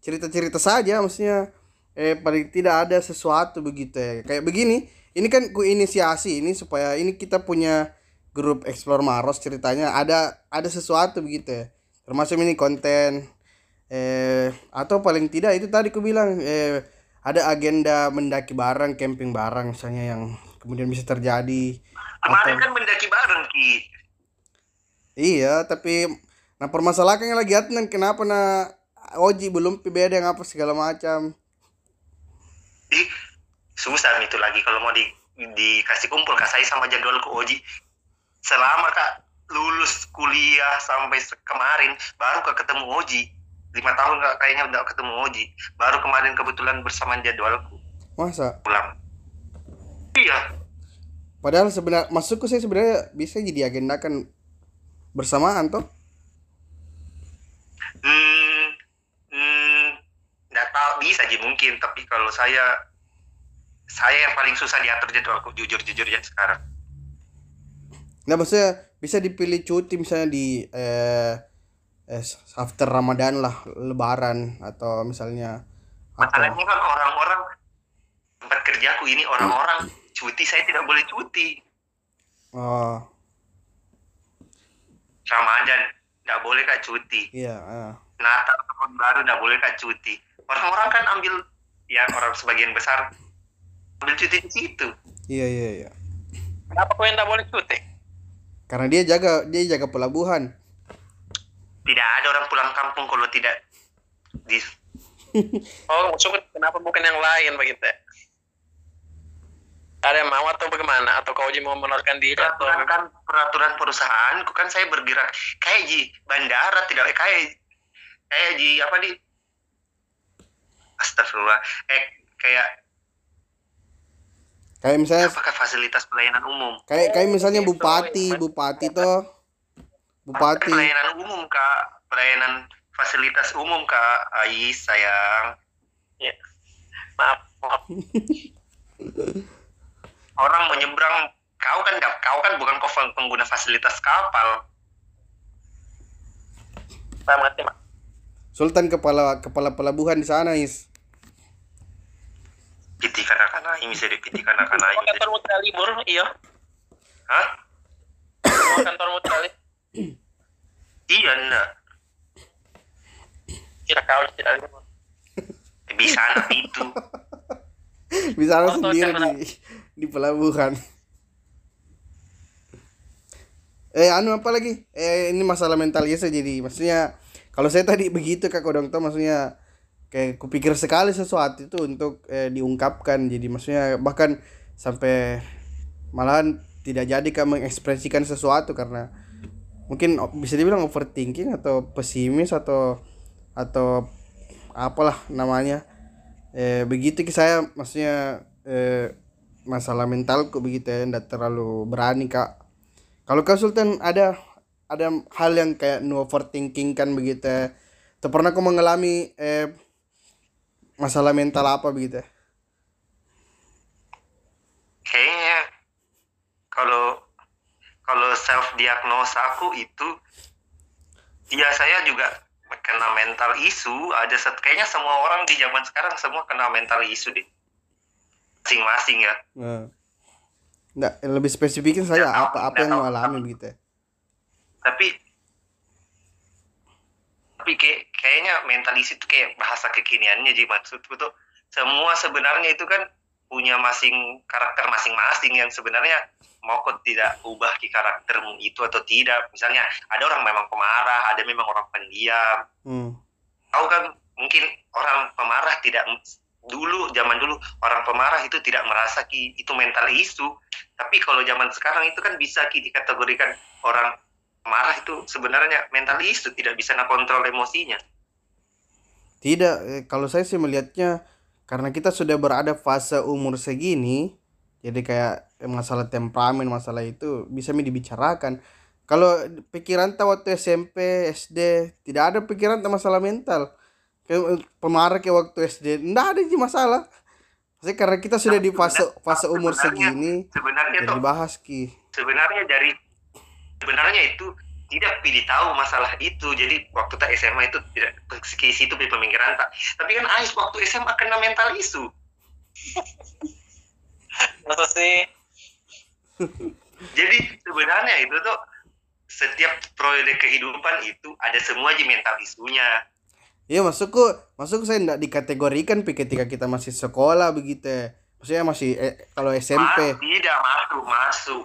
Speaker 2: cerita cerita saja maksudnya eh paling tidak ada sesuatu begitu ya. Kayak begini ini kan ku inisiasi ini supaya ini kita punya grup explore maros ceritanya ada ada sesuatu begitu ya. Termasuk ini konten eh atau paling tidak itu tadi ku bilang eh ada agenda mendaki bareng camping bareng misalnya yang kemudian bisa terjadi.
Speaker 3: Kemarin
Speaker 2: atau
Speaker 3: kan mendaki bareng ki.
Speaker 2: Iya tapi nah permasalahannya lagi Adnan kenapa na Oji belum beda yang apa segala macam.
Speaker 3: Ih, susah itu lagi. Kalau mau di dikasih kumpul kak saya sama jadwalku Oji. Selama kak lulus kuliah sampai kemarin baru kak ketemu Oji. Lima tahun kak kayaknya udah ketemu Oji. Baru kemarin kebetulan bersamaan jadwalku.
Speaker 2: Masa?
Speaker 3: Pulang. Iya.
Speaker 2: Padahal sebenarnya masukku saya sebenarnya bisa jadi agendakan bersamaan toh.
Speaker 3: Hmm hmm nggak tahu bisa sih mungkin. Tapi kalau saya saya yang paling susah diatur jadwalku jujur jujur ya sekarang.
Speaker 2: Nah, maksudnya bisa dipilih cuti misalnya di eh, eh after Ramadan lah, Lebaran atau misalnya
Speaker 3: masalahnya kan orang-orang tempat kerjaku ini orang-orang cuti saya tidak boleh cuti.
Speaker 2: Oh,
Speaker 3: Ramadan nggak boleh kak cuti.
Speaker 2: Iya. ah.
Speaker 3: Natal tahun baru nggak boleh kak cuti orang-orang kan ambil ya orang sebagian besar ambil cuti di situ
Speaker 2: Iya, iya, iya.
Speaker 1: Kenapa kau yang tak boleh cuti?
Speaker 2: Karena dia jaga dia jaga pelabuhan.
Speaker 3: tidak ada orang pulang kampung kalau tidak di
Speaker 1: Oh, maksudku kenapa bukan yang lain begitu? Ada yang mau atau bagaimana? Atau kau mau menolakkan diri atau
Speaker 3: peraturan kan peraturan perusahaanku kan saya bergerak kayak di bandara tidak kayak kayak di apa di Astagfirullah eh kayak
Speaker 2: Kayak misalnya
Speaker 3: apakah fasilitas pelayanan umum
Speaker 2: kayak kayak misalnya
Speaker 1: Gitu,
Speaker 2: bupati,
Speaker 1: iya.
Speaker 2: bupati toh. Bupati.
Speaker 3: pelayanan umum kak pelayanan fasilitas umum kak Ais sayang
Speaker 1: ya. maaf, maaf.
Speaker 3: orang menyeberang kau kan nggak kau kan bukan kau pengguna fasilitas kapal
Speaker 1: Saya mengerti, Mak.
Speaker 2: Sultan kepala kepala pelabuhan di sana, Is.
Speaker 3: piti kana kana ini bisa dipiti kana
Speaker 1: Mau kantor mutra libur, iya.
Speaker 3: hah
Speaker 1: kantor libur.
Speaker 3: iya enggak
Speaker 1: Kira kau tidak libur.
Speaker 3: bisa anak itu
Speaker 2: Di sana
Speaker 1: Oh,
Speaker 2: sendiri di di pelabuhan. Eh anu apa lagi? Eh ini masalah mental ya jadi maksudnya kalau saya tadi begitu Kak Kodong tuh maksudnya kayak kupikir sekali sesuatu itu untuk eh, diungkapkan. Jadi maksudnya bahkan sampai malahan tidak jadi Kak mengekspresikan sesuatu karena mungkin bisa dibilang overthinking atau pesimis atau atau apalah namanya. Eh begitu ki saya maksudnya eh masalah mentalku begitu ya tidak terlalu berani kak. Kalau kau Sultan ada ada hal yang kayak no overthinking kan begitu ya atau pernah kau mengalami eh masalah mental apa begitu ya?
Speaker 3: kayaknya kalau kalau self diagnosa aku itu ya saya juga kena mental isu ada set kayaknya semua orang di zaman sekarang semua kena mental isu deh masing-masing ya
Speaker 2: Nah. Nggak, lebih spesifikin saya apa apa yang
Speaker 3: tahu.
Speaker 2: mau alami begitu ya?
Speaker 3: Tapi tapi kayak kayaknya mental isu itu kayak bahasa kekiniannya jadi maksudku tuh semua sebenarnya itu kan punya masing karakter masing-masing yang sebenarnya mau kok tidak ubah di karaktermu itu atau tidak. Misalnya ada orang memang pemarah ada memang orang pendiam.
Speaker 2: Hmm.
Speaker 3: tahu kan mungkin orang pemarah tidak dulu zaman dulu orang pemarah itu tidak merasa ki itu mental isu tapi kalau zaman sekarang itu kan bisa ki dikategorikan orang pemarah itu sebenarnya mental isu tidak bisa nak kontrol emosinya
Speaker 2: Tidak, eh, kalau saya sih melihatnya karena kita sudah berada fase umur segini, jadi kayak masalah temperamen, masalah itu bisa dibicarakan. Kalau pikiran tak waktu SMP, SD, tidak ada pikiran masalah mental. Kayak eh, pemarah kayak waktu SD, tidak ada sih masalah. Maksudnya karena kita sudah di fase fase umur
Speaker 3: Sebenarnya-
Speaker 2: segini,
Speaker 3: sebenarnya tuh
Speaker 2: dibahas ki.
Speaker 3: sebenarnya dari sebenarnya itu tidak pilih tahu masalah itu jadi waktu tak SMA itu tidak ke situ di pemikiran tak tapi kan Ais waktu SMA kena mental isu
Speaker 1: Masa sih?
Speaker 3: jadi sebenarnya itu tuh setiap proyek kehidupan itu ada semua aja mental isunya
Speaker 2: Iya masukku, masuk saya tidak dikategorikan ketika kita masih sekolah begitu. Ya. Maksudnya masih eh, kalau SMP.
Speaker 3: Mas, tidak masuk masuk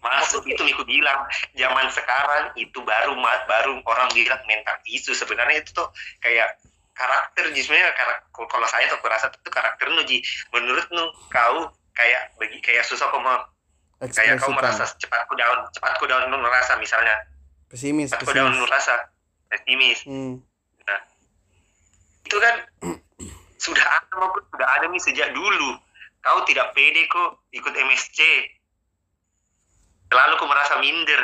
Speaker 3: masuk itu aku bilang zaman sekarang itu baru baru orang bilang mental isu sebenarnya itu tuh kayak karakter sebenarnya karak- kalau saya tuh kurasa itu karakter nu Ji menurut nu kau kayak bagi kayak susah kau mau kayak kau merasa
Speaker 2: Ekspresikan.
Speaker 3: cepat ku down cepat ku down nu merasa misalnya
Speaker 2: Pesimis,
Speaker 3: cepat ku down nu
Speaker 2: pesimis. Hmm.
Speaker 3: itu kan sudah ada maupun sudah ada nih sejak dulu kau tidak pede kok ikut MSC selalu kau merasa minder.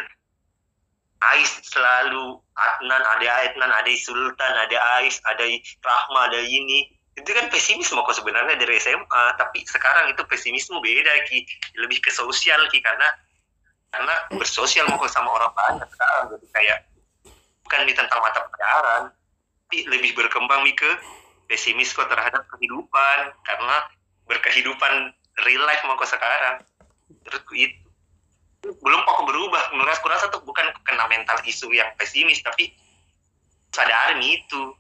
Speaker 3: Ais selalu Adnan ada Adnan ada Sultan ada Ais ada Rahma ada ini. Itu kan pesimisme kok sebenarnya dari SMA tapi sekarang itu pesimisme beda ki. Lebih ke sosial ki karena karena bersosial mau sama orang banyak sekarang. Jadi kayak bukan di tentang mata pelajaran tapi lebih berkembang nih ke pesimis terhadap kehidupan. Karena berkehidupan real life mau sekarang. Menurutku itu. Belum kok berubah. Menurut aku rasa tuh bukan kena mental isu yang pesimis tapi sadar itu.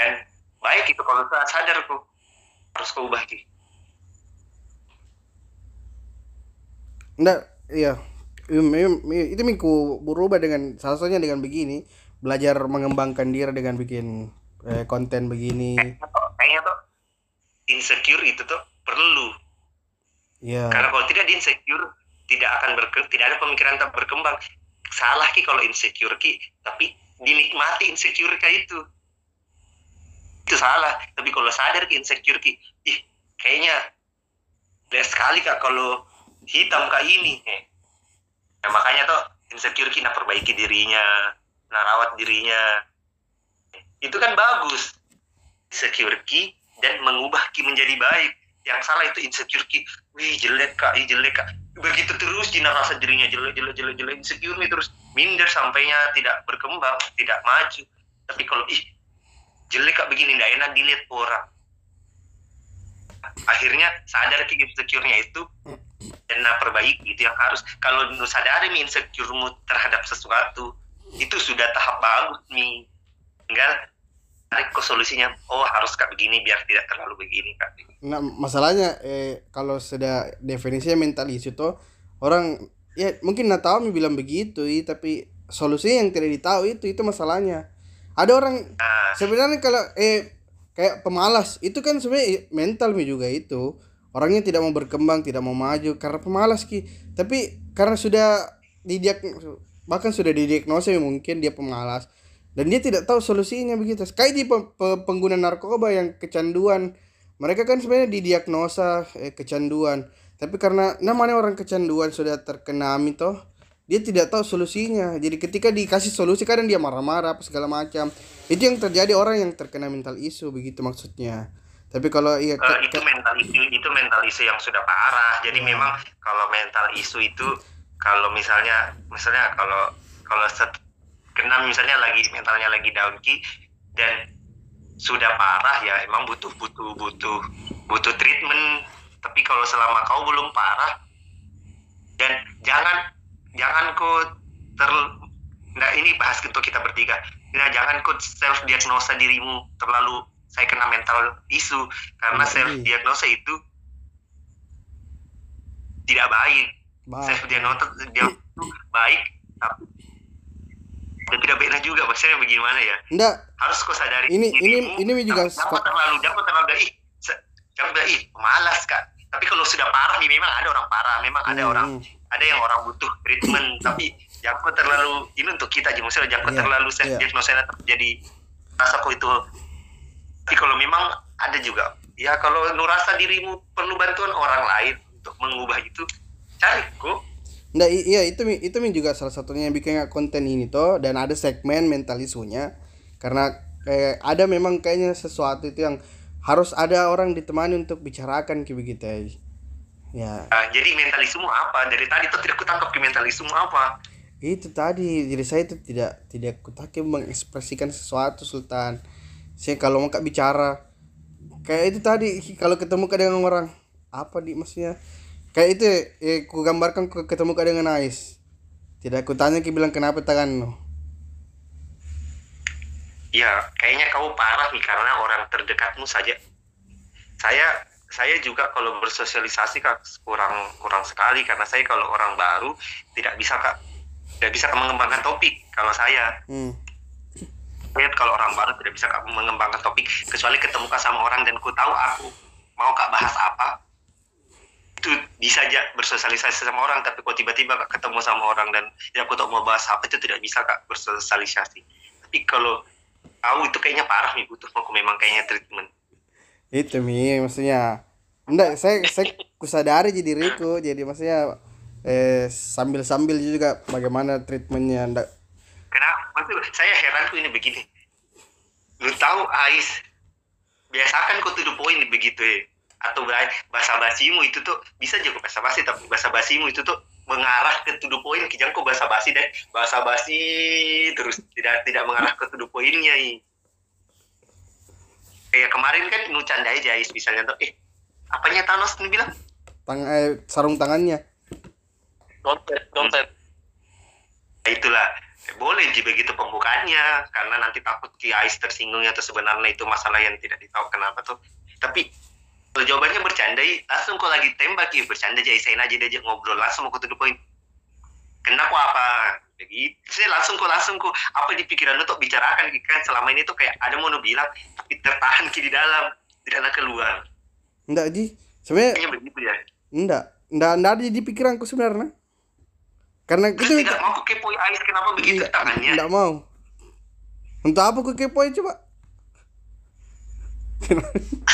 Speaker 3: Dan baik itu kalau kita sadar kok harus kau ubah ki
Speaker 2: Enggak, iya. Itu minggu berubah dengan salah satunya dengan begini, belajar mengembangkan diri dengan bikin eh, konten begini.
Speaker 3: kayaknya tuh insecure itu tuh perlu
Speaker 2: Iya.
Speaker 3: Karena kalau tidak di insecure tidak akan berke, tidak ada pemikiran tak berkembang. Salah ki kalau insecure ki, tapi dinikmati insecure kayak itu. Itu salah. Tapi kalau sadar ki insecure ki, ih kayaknya lihat sekali kak kalau hitam kayak ini. Nah, makanya tuh insecure ki nah perbaiki dirinya, nah rawat dirinya. Itu kan bagus. Insecure ki dan mengubah ki menjadi baik. Yang salah itu insecure ki. Wih jelek kak. Ih jelek kak. Begitu terus Jina rasa dirinya jelek jelek jelek jelek. Insecure nih terus. Minder sampainya tidak berkembang tidak maju. Tapi kalau ih jelek kak begini tidak enak dilihat orang. Akhirnya sadar ki insecure-nya itu dan perbaiki itu yang harus. Kalau nu sadari insecure-mu terhadap sesuatu itu sudah tahap bagus nih. Tinggal tarik ke solusinya. Oh harus kak begini biar tidak terlalu begini kak.
Speaker 2: Nah, masalahnya eh kalau sudah definisinya mental isu tuh orang ya mungkin nggak tahu mi bilang begitu tapi solusinya yang tidak ditahu itu itu masalahnya. Ada orang
Speaker 3: nah
Speaker 2: sebenarnya kalau eh kayak pemalas itu kan sebenarnya mental mi juga itu. Orangnya tidak mau berkembang tidak mau maju karena pemalas ki. Tapi karena sudah didiag bahkan sudah didiagnosa mi mungkin dia pemalas dan dia tidak tahu solusinya begitu. Kayak di pe- pe- pengguna narkoba yang kecanduan mereka kan sebenarnya didiagnosa eh, kecanduan. Tapi karena namanya orang kecanduan sudah terkena ami toh dia tidak tahu solusinya. Jadi ketika dikasih solusi kadang dia marah-marah apa segala macam. Itu yang terjadi orang yang terkena mental isu begitu maksudnya. Tapi kalau iya ke-
Speaker 3: itu mental isu itu mental isu yang sudah parah. Jadi
Speaker 2: Ya.
Speaker 3: memang kalau mental isu itu kalau misalnya misalnya kalau kalau set, kena misalnya lagi mentalnya lagi down ki dan sudah parah ya emang butuh butuh butuh butuh treatment. Tapi kalau selama kau belum parah dan jangan jangan kau ter nah ini bahas untuk kita bertiga. Nah jangan kau self diagnosa dirimu terlalu saya kena mental isu. Karena
Speaker 2: Iya,
Speaker 3: self
Speaker 2: iya.
Speaker 3: diagnosa itu tidak baik.
Speaker 2: Bah,
Speaker 3: self diagnosa dia itu baik tapi dan tidak baiknya juga maksudnya bagaimana ya?
Speaker 2: Enggak
Speaker 3: harus kau sadari
Speaker 2: Ini-
Speaker 3: dirimu.
Speaker 2: ini- ini juga
Speaker 3: jangan terlalu jangan terlalu se- jangan ih malas kak. Tapi kalau sudah parah nih memang ada orang parah memang ada
Speaker 2: Hmm,
Speaker 3: orang ada yang orang butuh treatment. Tapi jangan terlalu ini untuk kita aja maksudnya jangan
Speaker 2: Iya,
Speaker 3: terlalu
Speaker 2: iya.
Speaker 3: diagnosa jadi rasa kok itu. Tapi kalau memang ada juga ya kalau nu rasa dirimu perlu bantuan orang lain untuk mengubah itu cari kok
Speaker 2: I- iya itu itu juga salah satunya yang bikin konten ini toh dan ada segmen mental isunya. Karena kayak ada memang kayaknya sesuatu itu yang harus ada orang ditemani untuk bicarakan kayak begitu ya. Ya,
Speaker 3: Nah, jadi mentalisme apa? Dari tadi tuh tidak kutangkap ke mentalisme apa?
Speaker 2: Itu tadi jadi saya itu tidak tidak kutake mengekspresikan sesuatu Sultan. Saya kalau mau kak bicara kayak itu tadi kalau ketemu dengan orang apa di maksudnya kayak itu eh, ku gambarkan ku ketemu kak dengan Ais. Tidak kutanya ki bilang kenapa tanganmu.
Speaker 3: ya kayaknya kamu parah nih karena orang terdekatmu saja saya saya juga kalau bersosialisasi kak kurang kurang sekali karena saya kalau orang baru tidak bisa kak tidak bisa mengembangkan topik kalau saya
Speaker 2: Hmm.
Speaker 3: saya kalau orang baru tidak bisa kak mengembangkan topik kecuali ketemu kak sama orang dan ku tahu aku mau kak bahas apa itu bisa aja bersosialisasi sama orang tapi kok tiba-tiba kak ketemu sama orang dan ya aku tahu mau bahas apa itu tidak bisa kak bersosialisasi. Tapi kalau tahu itu kayaknya parah nih butuh aku memang kayaknya treatment.
Speaker 2: Itu mi maksudnya. Enggak saya saya kusadari jadi diriku jadi maksudnya eh sambil sambil juga bagaimana treatmentnya enggak.
Speaker 3: Kenapa? Maksud saya heran tuh ini begini. Lu tahu Ais biasakan kau tuh poin begitu ya atau bahasa basimu itu tuh bisa juga bahasa basi tapi bahasa basimu itu tuh mengarah ke to the point kijang kok bahasa basi deh. Bahasa basi terus tidak tidak mengarah ke to the pointnya ini kayak kemarin kan nu candai jais misalnya tuh eh apanya Thanos? Nih bilang.
Speaker 2: Tang eh, sarung tangannya.
Speaker 1: Dompet, dompet.
Speaker 3: Nah, itulah. Boleh sih begitu pembukaannya karena nanti takut Ki Ais tersinggungnya atau sebenarnya itu masalah yang tidak ditahu kenapa tuh. Tapi kalau jawabannya bercanda i, langsung kok lagi tembak ya bercanda aja isain aja dia aja ngobrol langsung mau ke to the point kenapa apa begitu saya langsung kok langsung kok. Apa di pikiran lu tuh bicarakan? Kan selama ini tuh kayak ada mau bilang tapi tertahan di dalam tidak keluar.
Speaker 2: Enggak ji. Sebenarnya
Speaker 3: kayaknya begitu ya.
Speaker 2: enggak. Enggak enggak ada di pikiranku sebenarnya. Karena
Speaker 3: terus
Speaker 2: itu
Speaker 3: tidak mau kok kepoin Ais kenapa begitu
Speaker 2: enggak,
Speaker 3: tangannya?
Speaker 2: enggak mau. Untuk apa ku kepoin coba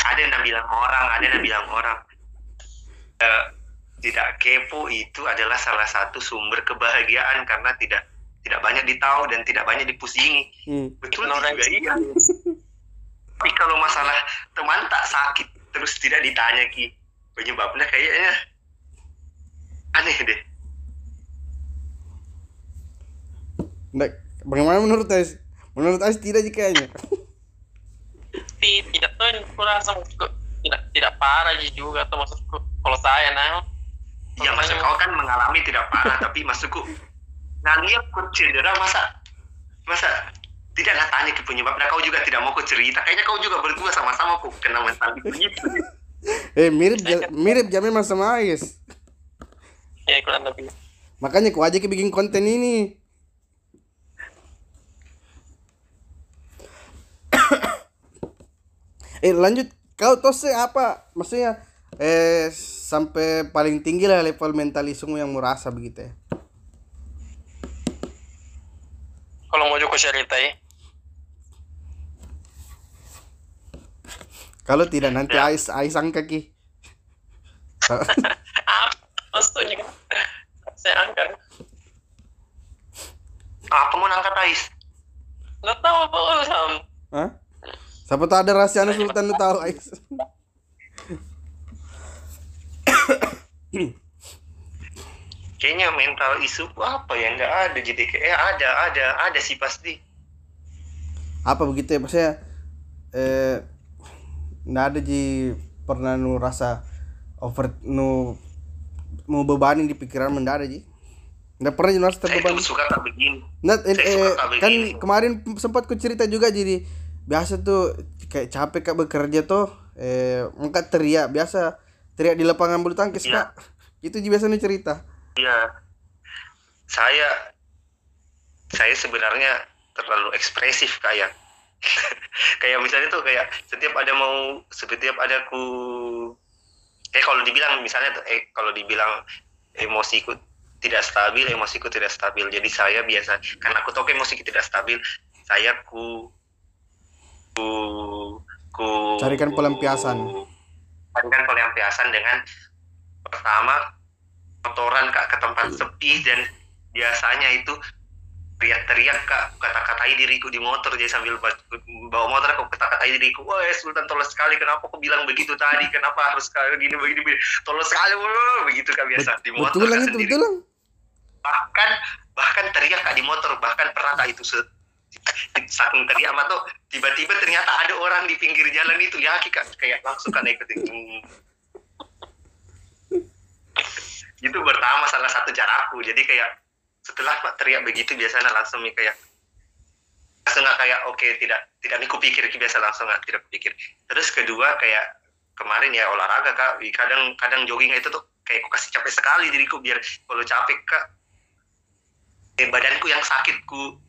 Speaker 3: ada yang bilang orang, ada yang bilang orang. Eh, tidak kepo itu adalah salah satu sumber kebahagiaan karena tidak tidak banyak ditahu dan tidak banyak dipusingi.
Speaker 2: hmm.
Speaker 3: Betul
Speaker 1: Ignorance.
Speaker 3: juga iya. Tapi kalau masalah teman tak sakit terus tidak ditanya ki penyebabnya kayaknya aneh deh.
Speaker 2: bagaimana menurut Ais menurut Ais tidak sih kayaknya
Speaker 1: Ti- tidak tuh yang kurasa maksudku tidak tidak parah sih juga tuh maksudku kalau saya nah.
Speaker 3: Iya maksud kau kan mengalami tidak parah tapi maksudku nah lihat kau cedera masa masa tidaklah tanya ke penyebabnya kau juga tidak mau kau cerita. Kayaknya kau juga berdua sama-sama kok kena mental itu. Gitu
Speaker 2: eh mirip ja- mirip jam memang sama Ais.
Speaker 1: Ya kurang lebih.
Speaker 2: Makanya ku aja ki bikin konten ini eh lanjut. Kau tose apa? Maksudnya eh sampai paling tinggi lah level mentalisme yang merasa begitu ya?
Speaker 1: Kalau mau juga cerita ya
Speaker 2: kalau tidak nanti Ais Ais angka ki.
Speaker 1: Apa maksudnya? Saya angkat.
Speaker 3: Apa mau angkat Ais?
Speaker 1: Nggak tahu apa urusan
Speaker 2: Hah? Siapa tahu ada rahasia anu Sultan lu tahu Ais.
Speaker 3: kayaknya mental isu apa ya nggak ada jadi kayak eh, ada ada ada sih pasti
Speaker 2: Apa begitu ya maksudnya eh nggak ada ji pernah nu rasa over nu mau bebanin di pikiran mendak ada ji. Nggak pernah
Speaker 3: saya
Speaker 2: terbebani.
Speaker 3: tuh suka tak begini
Speaker 2: Nah, eh,
Speaker 3: Saya
Speaker 2: eh, kan kemarin sempat ku cerita juga jadi biasa tuh kayak capek kak bekerja tuh eh angkat teriak biasa. Teriak di lapangan bulu tangkis
Speaker 3: Iya.
Speaker 2: kak. Itu ji biasanya cerita.
Speaker 3: Iya, saya saya sebenarnya terlalu ekspresif kayak kayak misalnya tuh kayak setiap ada mau setiap ada ku eh kalau dibilang misalnya tuh eh kalau dibilang emosiku tidak stabil emosiku tidak stabil. Jadi saya biasa karena aku tahu emosiku tidak stabil saya ku ku ku
Speaker 2: Carikan pelampiasan.
Speaker 3: carikan pelampiasan dengan pertama motoran kak ke tempat sepi dan biasanya itu teriak-teriak kak kata-katai diriku di motor jadi sambil ba- bawa motor aku kata-katai diriku wah Sultan tolong sekali kenapa aku bilang begitu tadi kenapa harus kayak gini begini, begini. tolong sekali begitu kak biasa di motor
Speaker 2: betul
Speaker 3: Kak,
Speaker 2: itu
Speaker 3: sendiri.
Speaker 2: betul
Speaker 3: bahkan bahkan teriak kak di motor bahkan pernah kak itu saking teriak mah tuh tiba-tiba ternyata ada orang di pinggir jalan itu. Ya kak kayak langsung kan ikutin Hmm. itu pertama salah satu caraku jadi kayak setelah teriak begitu biasanya langsung nih kayak langsung nggak kayak oke tidak tidak nih kupikir biasa langsung nggak tidak kupikir. Terus kedua kayak kemarin ya olahraga kak. Kadang kadang jogging itu tuh kayak aku kasih capek sekali diriku biar kalau capek kak eh, badanku yang sakitku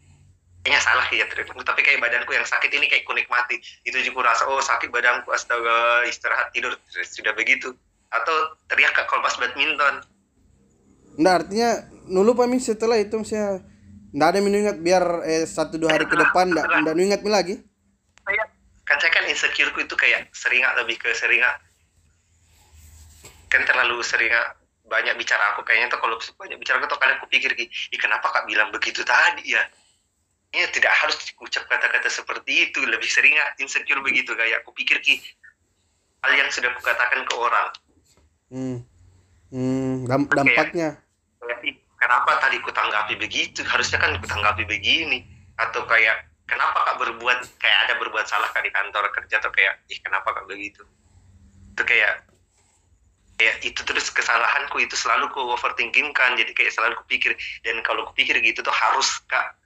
Speaker 3: kayaknya salah ya terima tapi kayak badanku yang sakit ini kayak ku nikmati itu juga rasa oh sakit badanku astaga istirahat tidur sudah begitu. Atau teriak kak kalau pas badminton.
Speaker 2: Nggak artinya nulu pami setelah itu saya nggak ada minum ingat biar eh, satu dua hari ke depan nggak nggak ingat lagi?
Speaker 3: Saya kan saya kan insecureku itu kayak sering lebih ke sering kan terlalu sering banyak bicara aku. Kayaknya tuh kalau banyak bicara aku tuh kadang aku pikir ih kenapa kak bilang begitu tadi ya ya tidak harus ucap kata-kata seperti itu. Lebih sering insecure begitu. Kayak aku pikir ki hal yang sudah aku katakan ke orang.
Speaker 2: Hmm. Hmm, dam- dampaknya.
Speaker 3: kayak kenapa tadi ku tanggapi begitu? Harusnya kan ku tanggapi begini. Atau kayak kenapa kak berbuat kayak ada berbuat salah kak di kantor kerja? Atau kayak ih kenapa kak begitu? Itu kayak kayak itu terus kesalahanku itu selalu ku overthinking kan jadi kayak selalu kupikir dan kalau kupikir gitu tuh harus kak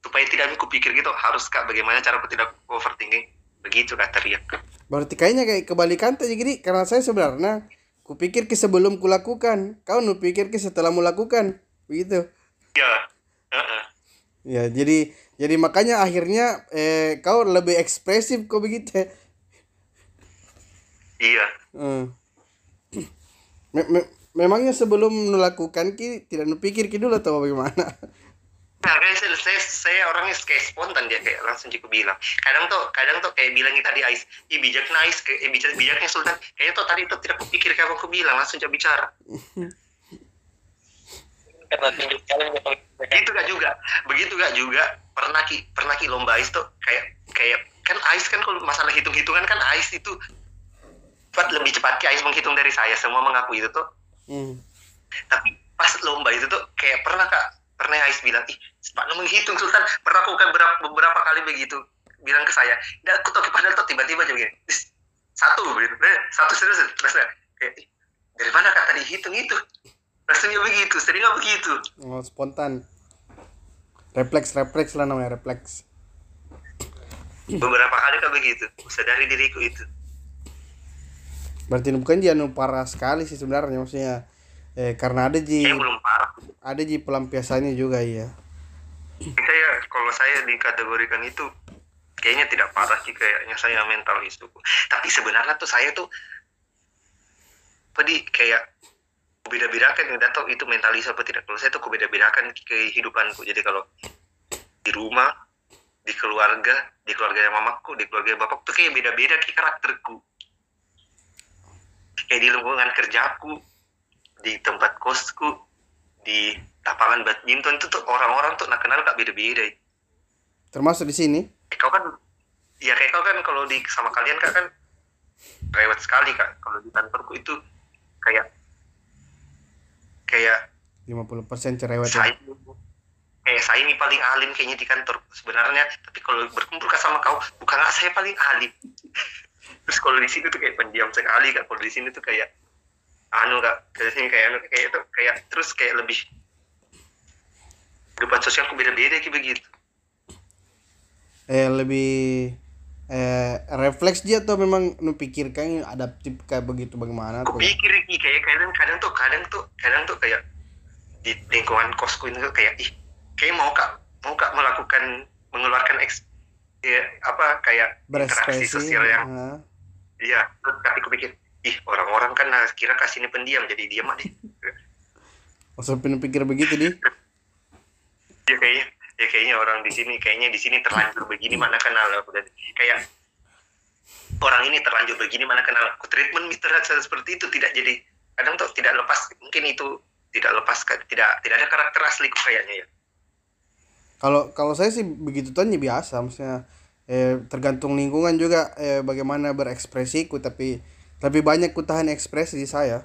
Speaker 3: supaya tidak kupikir gitu harus kak bagaimana cara aku tidak overthinking? Begitu kak teriak.
Speaker 2: Berarti kayaknya kayak kebalikan tuh jadi karena saya sebenarnya kupikir ke sebelum kulakukan. Kau nu pikir ke setelah melakukan begitu.
Speaker 3: Ya heeh.
Speaker 2: ya jadi jadi makanya akhirnya eh, kau lebih ekspresif kok begitu.
Speaker 3: Iya.
Speaker 2: Hmm. Me- me- memangnya sebelum melakukan ki tidak nupikir ki dulu atau bagaimana
Speaker 3: Nah, kayak saya, saya, saya orangnya kayak spontan dia kayak langsung cukup bilang. Kadang tuh, kadang tuh kayak bilangnya tadi Ais, ih bijak Ais, kayak eh, bijak bijaknya Sultan. Kayaknya tuh tadi tuh tidak kupikir kayak aku bilang, langsung coba bicara. Begitu gak juga, begitu gak juga. Pernah ki, pernah ki lomba Ais tuh kayak kayak kan Ais kan kalau masalah hitung-hitungan kan Ais itu cepat lebih cepat ki Ais menghitung dari saya. Semua mengaku itu tuh.
Speaker 2: hmm.
Speaker 3: Tapi pas lomba itu tuh kayak pernah kak pernah Ais bilang ih lu menghitung Sultan. Pernah aku beberapa, beberapa kali begitu bilang ke saya. Dan aku tuh padahal tuh tiba-tiba aja begini "Is, satu gitu eh, satu serius terus kayak "Ih, dari mana kata dihitung itu? Rasanya begitu seringnya begitu.
Speaker 2: Oh, spontan. Refleks refleks lah namanya refleks.
Speaker 3: Beberapa kali kan begitu sadari diriku itu.
Speaker 2: Berarti bukan dia nu parah sekali sih sebenarnya maksudnya eh, karena ada ji
Speaker 3: belum parah.
Speaker 2: ada ji pelampiasannya juga iya
Speaker 3: saya kalau saya dikategorikan itu kayaknya tidak parah sih kayaknya saya mental itu. Tapi sebenarnya tuh saya tuh tadi kayak beda-bedakan nggak tahu itu mentalis apa tidak? Kalau saya tuh beda-bedakan kehidupanku. Jadi kalau di rumah di keluarga di keluarga mamaku di keluarga bapakku tuh kayak beda-beda ki karakterku. Kayak di lingkungan kerjaku di tempat kosku di lapangan badminton itu tuh orang-orang tuh nak kenal kak beda-beda.
Speaker 2: Termasuk di sini?
Speaker 3: Kau kan ya kayak kau kan kalau di sama kalian kak kan rewet sekali kak. Kalau di kantorku itu kayak kayak
Speaker 2: 50% cerewet
Speaker 3: saya
Speaker 2: ya.
Speaker 3: kayak saya ini paling alim kayaknya di kantor sebenarnya. Tapi kalau berkumpul kak sama kau bukan saya paling alim. Terus kalau di sini tuh kayak pendiam sekali kak. Kalau di sini tuh kayak anu kak kayak anu kayak itu kayak terus kayak lebih kehidupan sosialku beda-beda kayak begitu.
Speaker 2: Eh lebih eh refleks dia tuh memang nu pikirkan adaptif kayak begitu bagaimana
Speaker 3: aku
Speaker 2: tuh
Speaker 3: pikir Ki, kayak kadang kadang tuh kadang tuh kadang tuh kayak di lingkungan kosku ini tuh kayak ih kayak mau kak mau kak melakukan mengeluarkan eks ya, apa kayak interaksi
Speaker 2: berekspresi
Speaker 3: sosial yang iya terus tapi aku pikir ih orang-orang kan nah, kira kasih ini pendiam jadi diam aja
Speaker 2: Maksud pin- pikir begitu di
Speaker 3: ya kayaknya ya kayaknya orang di sini kayaknya di sini terlanjur begini mana kenal aku dan kayak orang ini terlanjur begini mana kenal aku. Treatment terhadap seperti itu tidak jadi kadang tuh tidak lepas mungkin itu tidak lepas tidak tidak ada karakter asli kayaknya ya.
Speaker 2: Kalau kalau saya sih begitu tuh biasa maksudnya eh, tergantung lingkungan juga eh, bagaimana berekspresiku tapi lebih banyak ku tahan ekspresi saya.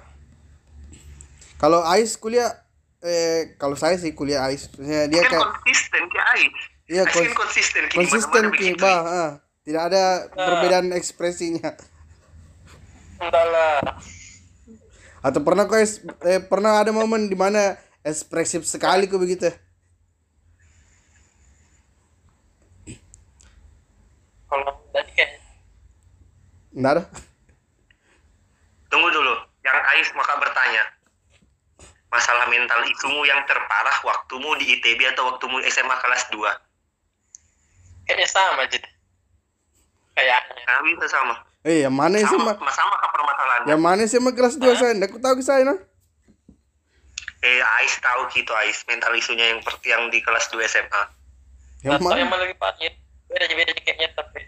Speaker 2: Kalau Ais kuliah eh kalau saya sih kuliah Ais dia
Speaker 3: kan
Speaker 2: kayak
Speaker 3: konsisten kayak Ais
Speaker 2: Iya, kons-
Speaker 3: konsisten kayak
Speaker 2: konsisten
Speaker 3: begitu.
Speaker 2: bah ah. tidak ada perbedaan ekspresinya
Speaker 1: Entahlah.
Speaker 2: atau pernah kau es- eh, pernah ada momen di mana ekspresif sekali kok begitu
Speaker 1: Kalau tadi kayak
Speaker 2: Nggak ada
Speaker 3: Tunggu dulu, yang Ais maka bertanya. Masalah mental isumu yang terparah waktumu di ITB atau waktumu SMA kelas 2?
Speaker 1: kayaknya sama jadi. Kayaknya.
Speaker 3: Nah, bisa sama.
Speaker 2: eh yang mana sih
Speaker 3: Sama,
Speaker 2: mah
Speaker 3: sama ke permasalahannya.
Speaker 2: yang mana sih mah kelas 2 saya nggak tahu saya nah
Speaker 3: Eh, Ais tahu gitu, Ais. Mental isunya yang seperti yang di kelas 2 SMA.
Speaker 2: yang
Speaker 1: Atau yang
Speaker 2: mana
Speaker 1: lebih parah beda beda kayaknya tapi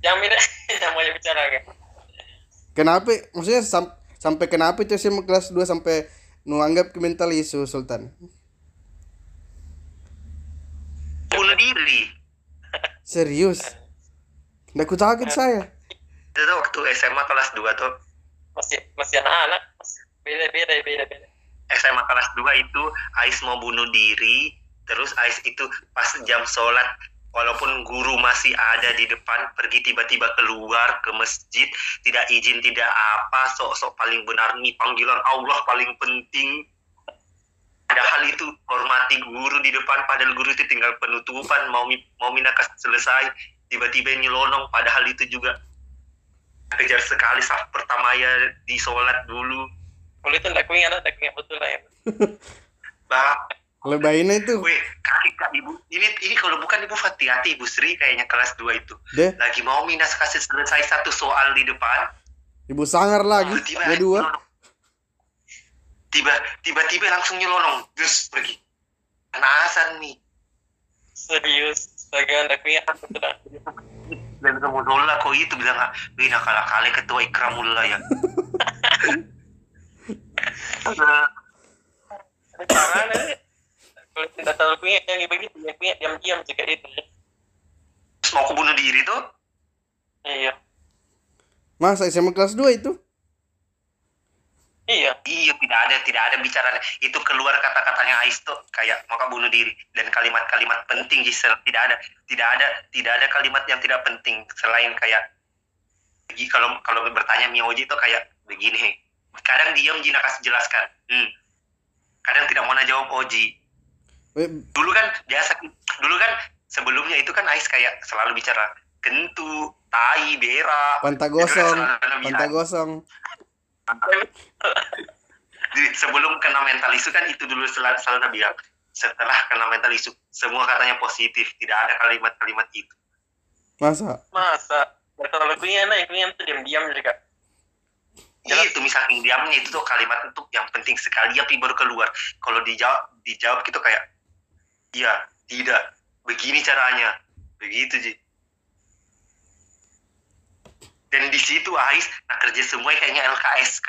Speaker 1: jangan beda jangan mau bicara kan
Speaker 2: kenapa maksudnya sam- sampai kenapa itu sih kelas 2 sampai nu anggap ke mental isu Sultan
Speaker 3: Bunuh diri.
Speaker 2: serius nggak ke saya
Speaker 3: Itu tuh waktu SMA kelas 2 tuh.
Speaker 1: masih masih anak-anak beda beda beda beda
Speaker 3: SMA kelas 2 itu Ais mau bunuh diri. Terus Ais itu pas jam sholat walaupun guru masih ada di depan pergi tiba-tiba keluar ke masjid tidak izin tidak apa sok-sok paling benar nih panggilan Allah paling penting. Padahal itu hormati guru di depan padahal guru itu tinggal penutupan mau mau minakas selesai tiba-tiba nyelonong padahal itu juga kejar sekali saf pertama ya di sholat dulu.
Speaker 1: Kalau itu kuingat enggak kuingat betul lah ya.
Speaker 3: Bah
Speaker 2: lebahinnya itu
Speaker 3: Weh, kaki kak ibu. Ini ini kalau bukan ibu Fatihati, ibu Sri kayaknya kelas 2 itu.
Speaker 2: deh
Speaker 3: Lagi mau Minas kasih selesai satu soal di depan.
Speaker 2: ibu sangar lagi
Speaker 3: Tiba-tiba
Speaker 2: dua
Speaker 3: nyelonong. Tiba tiba-tiba langsung nyelonong, terus pergi. Anasan nih.
Speaker 1: serius betul lah
Speaker 3: Dan kamu nolak kok itu bilang, wih nak kalah kali ketua ikramullah ya.
Speaker 1: nih kalau tidak terlalu kuingat yang begitu yang diam-diam jika itu
Speaker 3: Terus mau aku bunuh diri tuh.
Speaker 1: iya
Speaker 2: masa SMA kelas 2 itu
Speaker 1: iya
Speaker 3: Iya, tidak ada, tidak ada bicara. Itu keluar kata-katanya Ais tuh kayak maka bunuh diri dan kalimat-kalimat penting Gisel tidak ada, tidak ada, tidak ada kalimat yang tidak penting selain kayak kalau kalau bertanya Mioji itu kayak begini. Kadang diam Jina kasih jelaskan. Hmm. Kadang tidak mau jawab Oji.
Speaker 2: Eh,
Speaker 3: Dulu kan biasa, dulu kan sebelumnya itu kan Ais kayak selalu bicara kentu, tai, berak.
Speaker 2: panta
Speaker 3: Itu kan
Speaker 2: gosong
Speaker 3: selalu bilang.
Speaker 2: panta gosong
Speaker 3: Jadi sebelum kena mental isu kan itu dulu selalu, selalu bilang setelah kena mental isu semua katanya positif tidak ada kalimat-kalimat itu
Speaker 2: masa
Speaker 1: masa terlalu kuingat nah yang kuingat itu diam-diam juga Jelas.
Speaker 3: itu misalnya diamnya itu tuh kalimat itu yang penting sekali tapi baru keluar kalau dijawab dijawab gitu kayak iya tidak. Begini caranya. Begitu ji. Dan di situ Ais nah kerja semua kayaknya LKSK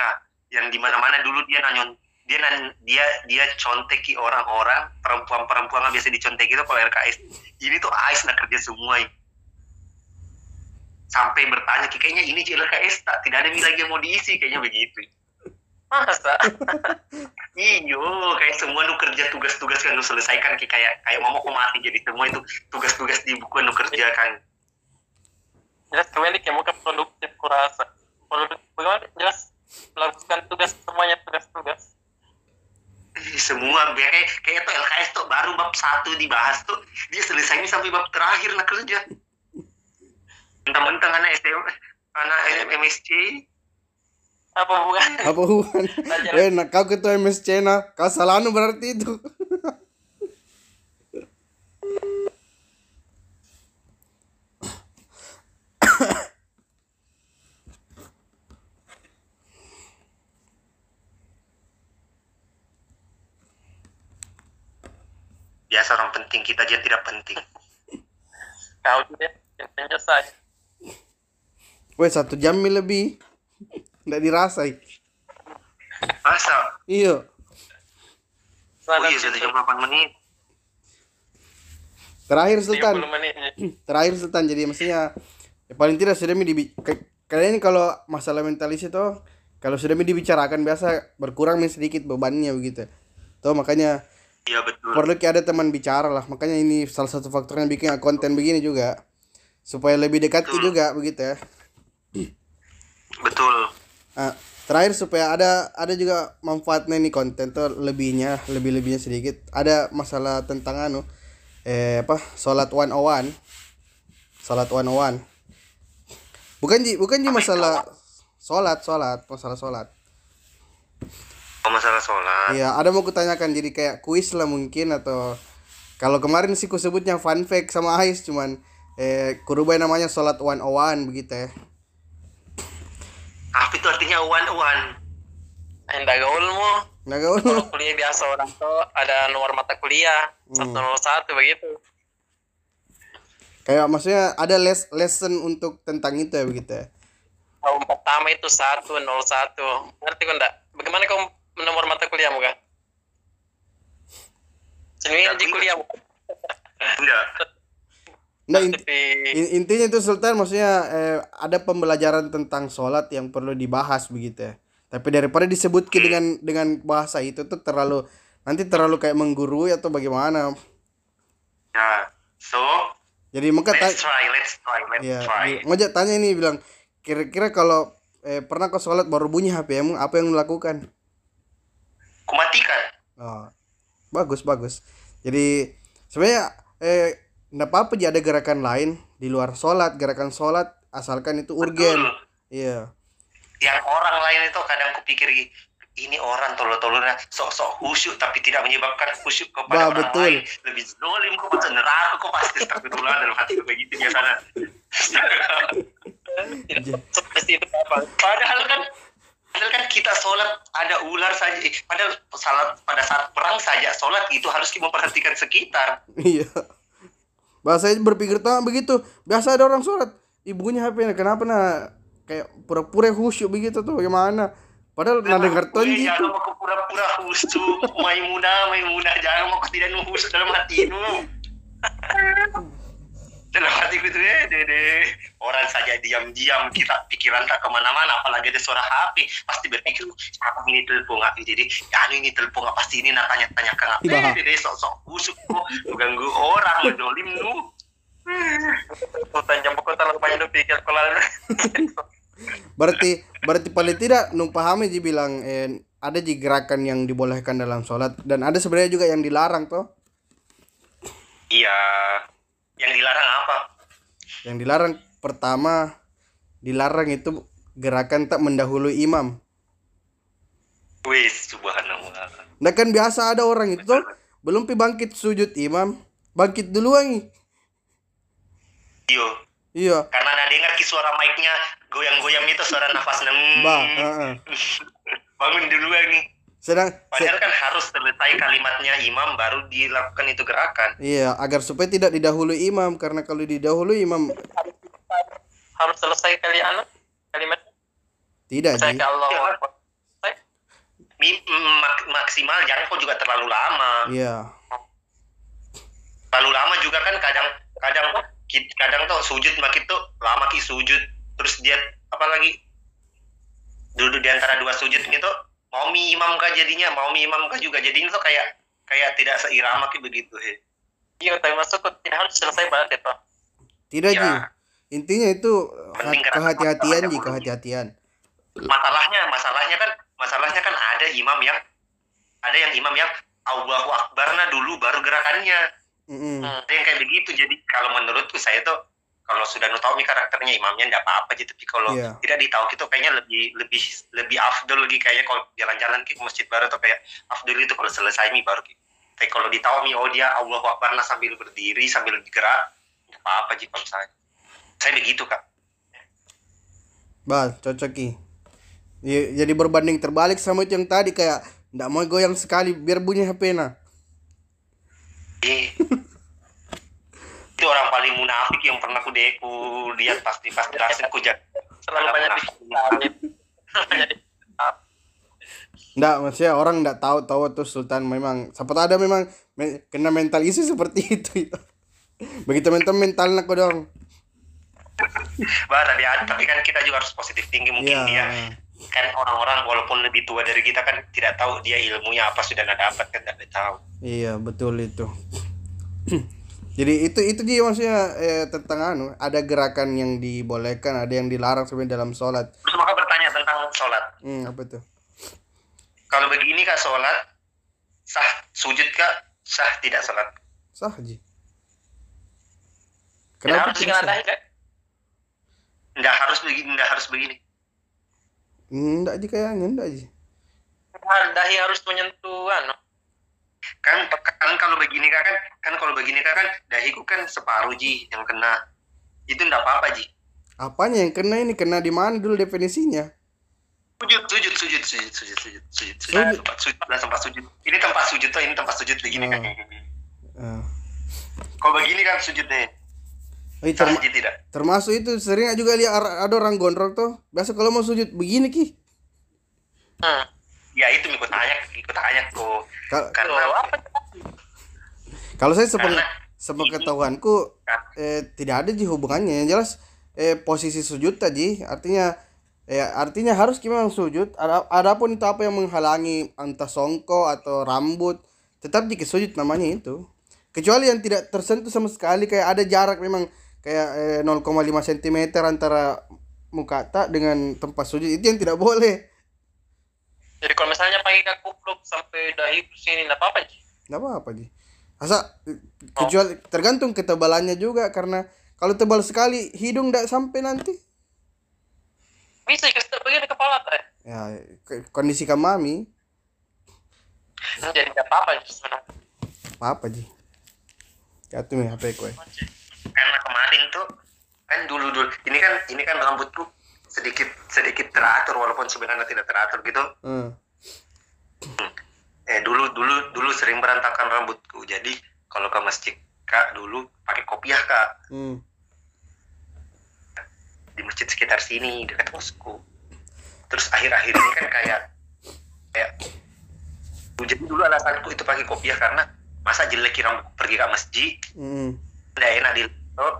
Speaker 3: yang di mana mana dulu dia nanyon dia nan, dia dia conteki orang-orang perempuan-perempuan yang biasa dicontek itu kalau LKS ini tuh Ais nak kerja semua ini. sampai bertanya "Ki, kayaknya ini LKS tak? Tidak ada lagi yang mau diisi. Kayaknya begitu
Speaker 1: masa?
Speaker 3: Iyo kayak semua nu kerja tugas-tugas kan nu selesaikan Ki. kayak kayak mau aku mati jadi semua itu tugas-tugas di buku nu kerjakan
Speaker 1: jelas kembali kayak muka produktif kurasa produktif bagaimana? Jelas melakukan tugas semuanya tugas-tugas.
Speaker 3: Semua biar kayak kayak itu LKS tuh baru bab satu dibahas tuh dia selesainya sampai bab terakhir nak kerja. Mentang-mentang anak SM anak MSC
Speaker 1: apa bukan
Speaker 2: apa hubungan? Eh nak kau ketua MSC nah kau salah anu berarti itu
Speaker 3: biasa orang penting kita aja tidak penting.
Speaker 1: Kau tidak yang selesai
Speaker 2: Weh satu jam lebih. Nggak dirasai.
Speaker 3: masa
Speaker 2: Iya.
Speaker 3: oh iya sudah jam 8 menit
Speaker 2: Terakhir Sultan.
Speaker 1: 30 menit.
Speaker 2: Terakhir Sultan jadi maksudnya ya paling tidak sudah kayak- kalian ini kalau masalah mentalis itu kalau sudah dibicarakan biasa berkurang sedikit bebannya begitu. Tuh makanya
Speaker 3: iya betul
Speaker 2: perlu kayak ada teman bicara lah. Makanya ini salah satu faktor yang bikin konten begini juga supaya lebih dekat juga begitu ya.
Speaker 3: betul
Speaker 2: Ah, terakhir supaya ada ada juga manfaatnya nih konten tuh lebihnya lebih lebihnya sedikit. Ada masalah tentang anu eh apa sholat one on one sholat one on one bukan ji bukan ji masalah sholat sholat masalah sholat.
Speaker 3: Oh masalah sholat.
Speaker 2: Iya ada mau kutanyakan jadi kayak kuis lah mungkin atau kalau kemarin sih ku sebutnya fun fact sama Ais cuman eh kurubah namanya sholat one on one begitu ya
Speaker 3: apa itu artinya one one
Speaker 1: Enggak gaul mu.
Speaker 2: nah gaul
Speaker 1: Kalau kuliah biasa orang tuh ada nomor mata kuliah
Speaker 2: Hmm.
Speaker 1: 101 begitu.
Speaker 2: kayak maksudnya ada les lesson untuk tentang itu ya begitu ya
Speaker 1: Tahun pertama itu 101. Ngerti kok enggak? Bagaimana kau nomor mata kuliahmu kan? Sini di kuliah
Speaker 3: enggak
Speaker 2: Nah, inti- intinya itu Sultan maksudnya eh, ada pembelajaran tentang sholat yang perlu dibahas begitu ya. Tapi daripada disebutkan dengan dengan bahasa itu tuh terlalu nanti terlalu kayak menggurui atau bagaimana.
Speaker 3: ya so
Speaker 2: Jadi maka
Speaker 3: let's try let's try let's
Speaker 2: ya,
Speaker 3: try
Speaker 2: ngajak tanya ini bilang kira-kira kalau eh, pernah kau sholat baru bunyi HP-mu apa yang melakukan?
Speaker 3: kumatikan
Speaker 2: Oh, bagus bagus. Jadi sebenarnya eh nggak apa-apa jadi ada gerakan lain di luar sholat gerakan sholat asalkan itu urgen. Iya.
Speaker 3: yang orang lain itu kadang kupikir ini orang tolol-tololnya sok-sok khusyuk tapi tidak menyebabkan khusyuk
Speaker 2: Bah,
Speaker 3: kepada orang
Speaker 2: betul.
Speaker 3: lain lebih zolim kok masuk neraka kok pasti astagfirullah dalam hati begitu
Speaker 1: seperti itu apa?
Speaker 3: padahal kan padahal kan kita sholat ada ular saja padahal salat pada saat perang saja sholat itu harus memperhatikan sekitar
Speaker 2: Iya. Bahasa berpikir tuh begitu. Biasa ada orang sholat, ibunya HP kenapa nah kayak pura-pura khusyuk begitu tuh gimana? Padahal nah dengar ton
Speaker 3: Weh,
Speaker 2: gitu.
Speaker 3: jangan mau pura-pura khusyuk Maimunah Maimunah jangan mau tidak khusyuk dalam hatimu dalam hatiku itu ya dede. Orang saja diam-diam kita pikiran tak ke mana-mana apalagi ada suara HP pasti berpikir apa ini telepon apa jadi ya ini telepon apa pasti ini? Nak tanya-tanya ke apa
Speaker 2: Bah.
Speaker 3: eh, dede sok-sok khusyuk kok. Ganggu orang dolim lu
Speaker 1: Hutan jam kota lalu banyak pikir kalau
Speaker 2: Berarti berarti paling tidak nung pahami ji bilang eh, ada ji gerakan yang dibolehkan dalam sholat dan ada sebenarnya juga yang dilarang tuh.
Speaker 3: iya yang dilarang apa
Speaker 2: Yang dilarang pertama dilarang itu gerakan tak mendahului imam.
Speaker 3: wis subhanallah
Speaker 2: Nah kan biasa ada orang itu tuh, belum pi bangkit sujud imam, bangkit duluan nih.
Speaker 3: yo
Speaker 2: Iya.
Speaker 3: karena ada dengar ki suara mic-nya goyang-goyang itu suara nafas nem
Speaker 2: Bah, heeh.
Speaker 3: bangun dulu nih
Speaker 2: Sedang se-
Speaker 3: padahal kan harus selesai kalimatnya imam baru dilakukan itu gerakan.
Speaker 2: Iya, agar supaya tidak didahului imam karena kalau didahului imam
Speaker 1: harus selesai kali anak kalimat?
Speaker 2: Tidak
Speaker 1: ke Allah.
Speaker 3: Iya. Mak- maksimal jangan kok juga terlalu lama.
Speaker 2: Iya.
Speaker 3: terlalu lama juga kan kadang kadang kadang tuh sujud makin tuh lama ki sujud. Terus dia apalagi duduk di antara dua sujud gitu mau mi imam kah jadinya mau mi imam kah juga jadinya tuh kayak kayak tidak seirama ki begitu he
Speaker 1: Iya, tapi masuk tidak harus selesai banget itu.
Speaker 2: Tidak
Speaker 3: Ya.
Speaker 2: ji. Intinya itu kehati-hatian ji,
Speaker 3: masalahnya
Speaker 2: kehati-hatian.
Speaker 3: masalahnya masalahnya kan masalahnya kan ada imam yang ada yang imam yang Allahu Akbarna dulu baru gerakannya
Speaker 2: Mm-mm.
Speaker 1: Hmm.
Speaker 3: ada yang kayak begitu jadi kalau menurutku saya tuh kalau sudah nu tahu nih karakternya imamnya enggak apa-apa gitu tapi kalau
Speaker 2: Iya.
Speaker 3: tidak ditahu gitu kayaknya lebih lebih lebih afdol lagi kayaknya kalau jalan-jalan ke masjid baru tuh kayak afdol itu kalau selesai nih baru tapi kalau ditahu nih oh dia Allahu Akbarna sambil berdiri sambil bergerak enggak apa-apa sih kalau saya saya begitu kak
Speaker 2: Bah, cocok ki. Jadi berbanding terbalik sama itu yang tadi kayak ndak mau goyang sekali biar bunyi HP nah.
Speaker 3: itu orang paling munafik yang pernah ku de ku lihat pasti pasti langsung ku jak
Speaker 1: Selalu banyak di Banyak di-
Speaker 2: Nggak, maksudnya orang nggak tahu tahu tuh Sultan memang sempat ada memang me- kena mental isu seperti itu. Begitu mental mental aku dong.
Speaker 3: bah tapi ada tapi kan kita juga harus positif tinggi mungkin
Speaker 2: Iya.
Speaker 3: dia kan orang-orang walaupun lebih tua dari kita kan tidak tahu dia ilmunya apa sudah ada dapat kan tidak tahu
Speaker 2: Iya betul itu. Jadi itu itu dia maksudnya eh, tentang anu ada gerakan yang dibolehkan ada yang dilarang sebenarnya dalam sholat.
Speaker 3: terus maka bertanya tentang sholat
Speaker 2: Hmm, apa tuh?
Speaker 3: kalau begini kak sholat sah sujud kak sah tidak sholat
Speaker 2: Sah Ji.
Speaker 1: Kenapa harus dahi kan?
Speaker 3: nggak harus begini nggak harus begini
Speaker 2: Enggak Ji kayaknya enggak Ji.
Speaker 1: Dahi harus menyentuh anu.
Speaker 3: Kan kan kalau begini kan kan kalau begini kak kan dahiku kan separuh ji yang kena itu enggak apa-apa ji
Speaker 2: Apanya yang kena ini kena di mana dulu definisinya?
Speaker 3: sujud sujud sujud sujud sujud sujud sujud sujud
Speaker 2: Sujud.
Speaker 3: tempat sujud lah tempat sujud ini tempat sujud tuh ini tempat sujud begini kan
Speaker 2: Ah.
Speaker 3: kalau begini kan sujud nih
Speaker 2: Eh,
Speaker 3: sah
Speaker 2: terma-
Speaker 3: ji tidak
Speaker 2: termasuk itu sering juga lihat ada orang gondrong tuh. Biasa kalau mau sujud begini ki.
Speaker 1: Hmm.
Speaker 3: Ya itu ikut tanya ikut tanya kok
Speaker 2: Kal-
Speaker 3: karena
Speaker 1: apa?
Speaker 2: Kalau saya
Speaker 3: Karena-
Speaker 2: sepengetahuanku eh, tidak ada ji hubungannya yang jelas eh, posisi sujud tadi artinya eh, artinya harus kita memang sujud. Ada adapun itu apa yang menghalangi entah songko atau rambut tetap jika sujud namanya itu. Kecuali yang tidak tersentuh sama sekali kayak ada jarak memang kayak eh, 0,5 cm antara muka tak dengan tempat sujud itu yang tidak boleh
Speaker 1: Jadi kalau misalnya pakai kaku kupluk sampai dahi sini enggak apa-apa, Ji.
Speaker 2: nggak apa-apa ji. Asa kecuali tergantung ketebalannya juga karena kalau tebal sekali hidung tidak sampai nanti.
Speaker 1: Bisa kasih begini kepala teh.
Speaker 2: ya kondisi kamami
Speaker 1: Jadi enggak apa-apa Ji, sebenarnya.
Speaker 2: apa apa ji. Jatuh nih hp kue
Speaker 3: karena kemarin tuh. Kan dulu dulu. Ini kan ini kan rambutku sedikit sedikit teratur walaupun sebenarnya tidak teratur gitu
Speaker 2: hmm.
Speaker 3: eh dulu dulu dulu sering berantakan rambutku jadi kalau ke masjid kak dulu pakai kopiah kak
Speaker 2: Hmm.
Speaker 3: di masjid sekitar sini dekat kosku terus akhir-akhir ini kan kayak kayak jadi dulu alasanku itu pakai kopiah karena masa jelek rambut pergi ke masjid
Speaker 2: Hmm.
Speaker 3: tidak enak di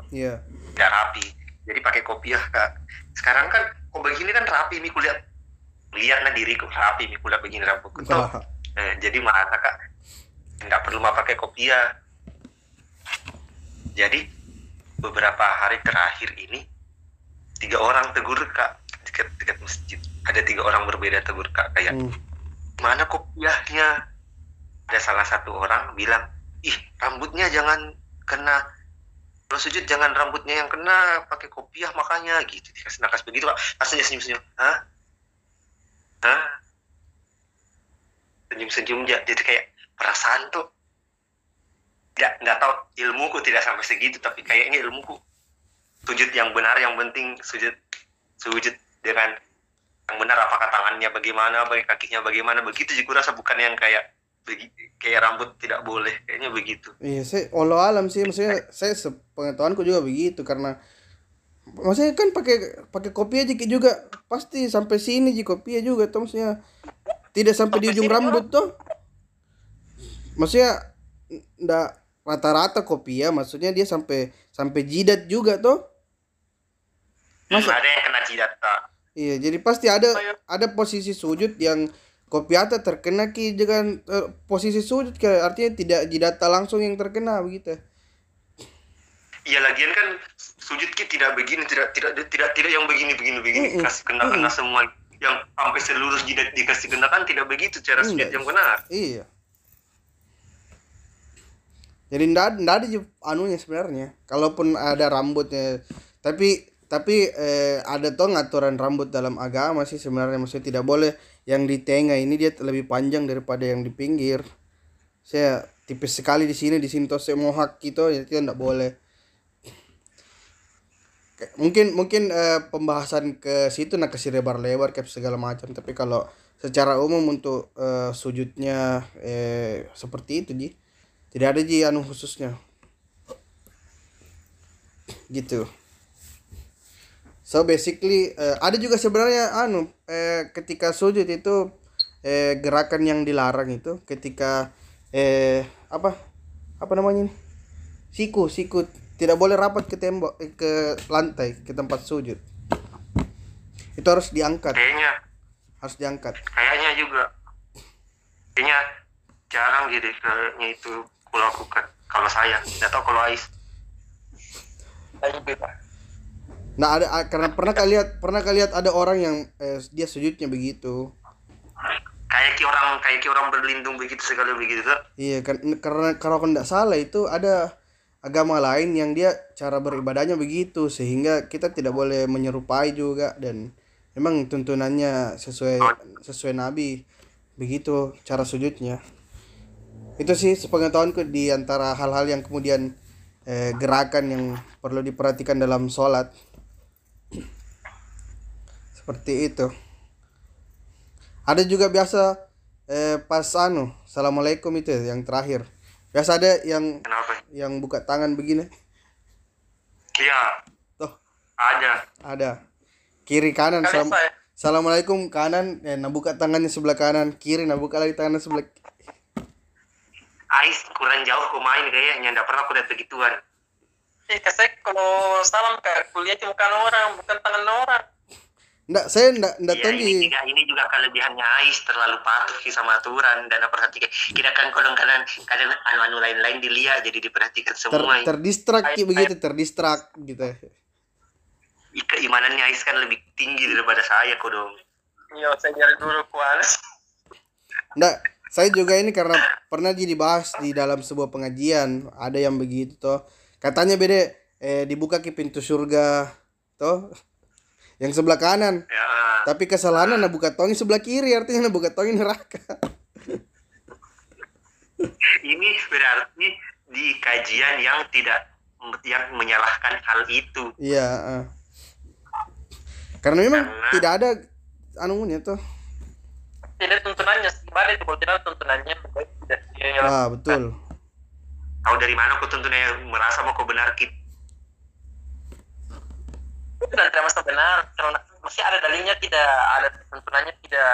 Speaker 2: iya
Speaker 3: tidak rapi jadi pakai kopiah kak. Sekarang kan kok begini kan rapi mi kulihat lihat nah diriku rapi mi kulihat begini rambutku tuh
Speaker 2: Wah.
Speaker 3: Eh, jadi merasa kak. Nggak perlu mah pakai kopiah jadi beberapa hari terakhir ini tiga orang tegur kak. Dekat dekat masjid. Ada tiga orang berbeda tegur kak. Kayak
Speaker 2: Hmm.
Speaker 3: mana kopiahnya? Ada salah satu orang bilang ih rambutnya jangan kena kalau sujud jangan rambutnya yang kena pakai kopiah makanya gitu. Dikasih nakas begitu pak. Dia senyum senyum hah? Hah? Senyum senyum aja jadi kayak perasaan tuh nggak nggak tahu. Ilmuku tidak sampai segitu tapi kayaknya ilmuku. Sujud yang benar yang penting sujud sujud dengan yang benar. Apakah tangannya bagaimana bagi kakinya bagaimana begitu sih rasa. Bukan yang kayak kayak rambut tidak boleh kayaknya begitu.
Speaker 2: Iya saya Allah alam sih maksudnya saya sepengetahuanku juga begitu karena maksudnya kan pakai pakai kopiah aja juga pasti sampai sini ji kopiah juga tuh maksudnya tidak sampai di
Speaker 1: Sampai
Speaker 2: ujung
Speaker 1: sini
Speaker 2: rambut tuh maksudnya ndak rata-rata kopiah maksudnya dia sampai sampai jidat juga tuh Masa-
Speaker 3: ada yang kena jidat kak.
Speaker 2: Iya, jadi pasti ada ada posisi sujud yang kopiata terkena ki dengan eh, posisi sujud kayak artinya tidak jidata langsung yang terkena begitu.
Speaker 3: Iya lagian kan sujud ki tidak begini tidak tidak tidak tidak yang begini begini begini
Speaker 2: Mm-mm.
Speaker 3: kasih kena kena semua yang sampai seluruh jidat dikasih kena kan tidak begitu cara sujud
Speaker 2: Enggak.
Speaker 3: yang benar
Speaker 2: Iya. Jadi ndak ndak ada anunya sebenarnya. Kalaupun ada rambutnya, tapi tapi eh, ada tuh aturan rambut dalam agama sih sebenarnya maksudnya tidak boleh. Yang di tengah ini dia lebih panjang daripada yang di pinggir. Saya tipis sekali di sini di sini tuh saya mohak gitu ya itu ndak boleh. Mungkin mungkin eh, pembahasan ke situ nak kasih lebar-lebar kayak segala macam. Tapi kalau secara umum untuk eh, sujudnya eh, seperti itu ji. Tidak ada ji anu khususnya. Gitu so basically eh, ada juga sebenarnya anu eh, ketika sujud itu eh, gerakan yang dilarang itu ketika eh apa apa namanya ini? Siku siku. Tidak boleh rapat ke tembok eh, ke lantai ke tempat sujud. Itu harus diangkat.
Speaker 3: Kayaknya.
Speaker 2: Harus diangkat.
Speaker 3: Kayaknya juga. Kayaknya jarang jadi kayaknya itu aku lakukan kalau saya nggak tahu kalau Ais.
Speaker 1: Ayo.
Speaker 2: Nah ada karena pernah kalian lihat pernah kalian lihat ada orang yang eh, dia sujudnya begitu.
Speaker 3: Kayak ki orang kayak ki orang berlindung begitu sekali begitu
Speaker 2: Iya kan karena kalau tidak salah itu ada agama lain yang dia cara beribadahnya begitu sehingga kita tidak boleh menyerupai juga dan memang tuntunannya sesuai sesuai nabi begitu cara sujudnya. Itu sih sepengetahuanku di antara hal-hal yang kemudian eh, gerakan yang perlu diperhatikan dalam sholat seperti itu. Ada juga biasa eh, pas anu assalamualaikum itu ya, yang terakhir. Biasa ada yang
Speaker 3: kenapa?
Speaker 2: yang buka tangan begini.
Speaker 3: Iya.
Speaker 2: Tuh.
Speaker 3: Ada.
Speaker 2: Ada. Kiri kanan.
Speaker 1: Kali
Speaker 2: salam-
Speaker 1: saya.
Speaker 2: assalamualaikum kanan. Eh, nah buka tangannya sebelah kanan. Kiri nah buka lagi tangannya sebelah
Speaker 3: Ais kurang jauh aku main kayaknya. Nggak pernah aku lihat begituan.
Speaker 1: Eh, saya kalau salam ke kuliah cuma bukan orang, bukan tangan orang.
Speaker 2: Nggak, saya nggak nggak
Speaker 3: Iya
Speaker 2: tahu
Speaker 3: ini
Speaker 2: di
Speaker 3: juga ini juga kelebihannya Ais terlalu patuh sih sama aturan. Dan perhatikan kita kan kadang kadang kadang anu anu lain lain dilihat jadi diperhatikan
Speaker 2: ter,
Speaker 3: semua.
Speaker 2: terdistrak Ki, begitu terdistrak gitu.
Speaker 3: Keimanannya Ais kan lebih tinggi daripada saya kok dong.
Speaker 1: Iya, saya nyari dulu kuanas.
Speaker 2: Nggak, saya juga ini karena pernah jadi bahas di dalam sebuah pengajian. Ada yang begitu toh. Katanya beda eh dibuka ke pintu surga toh yang sebelah kanan.
Speaker 3: Ya.
Speaker 2: Tapi kesalahan nah buka tongi sebelah kiri artinya nah buka tongi neraka.
Speaker 3: Ini berarti di kajian yang tidak yang menyalahkan hal itu.
Speaker 2: Iya karena memang
Speaker 3: Karena-
Speaker 2: tidak ada anunya tuh.
Speaker 1: Tidak tuntunannya, kembali itu kalau tidak tuntunannya, tidak. Ya,
Speaker 2: ah betul.
Speaker 3: Tahu dari mana kau tentunya merasa mau kau benar kit
Speaker 1: itu dan tidak masa benar. Karena masih ada dalilnya tidak ada tuntunannya tidak.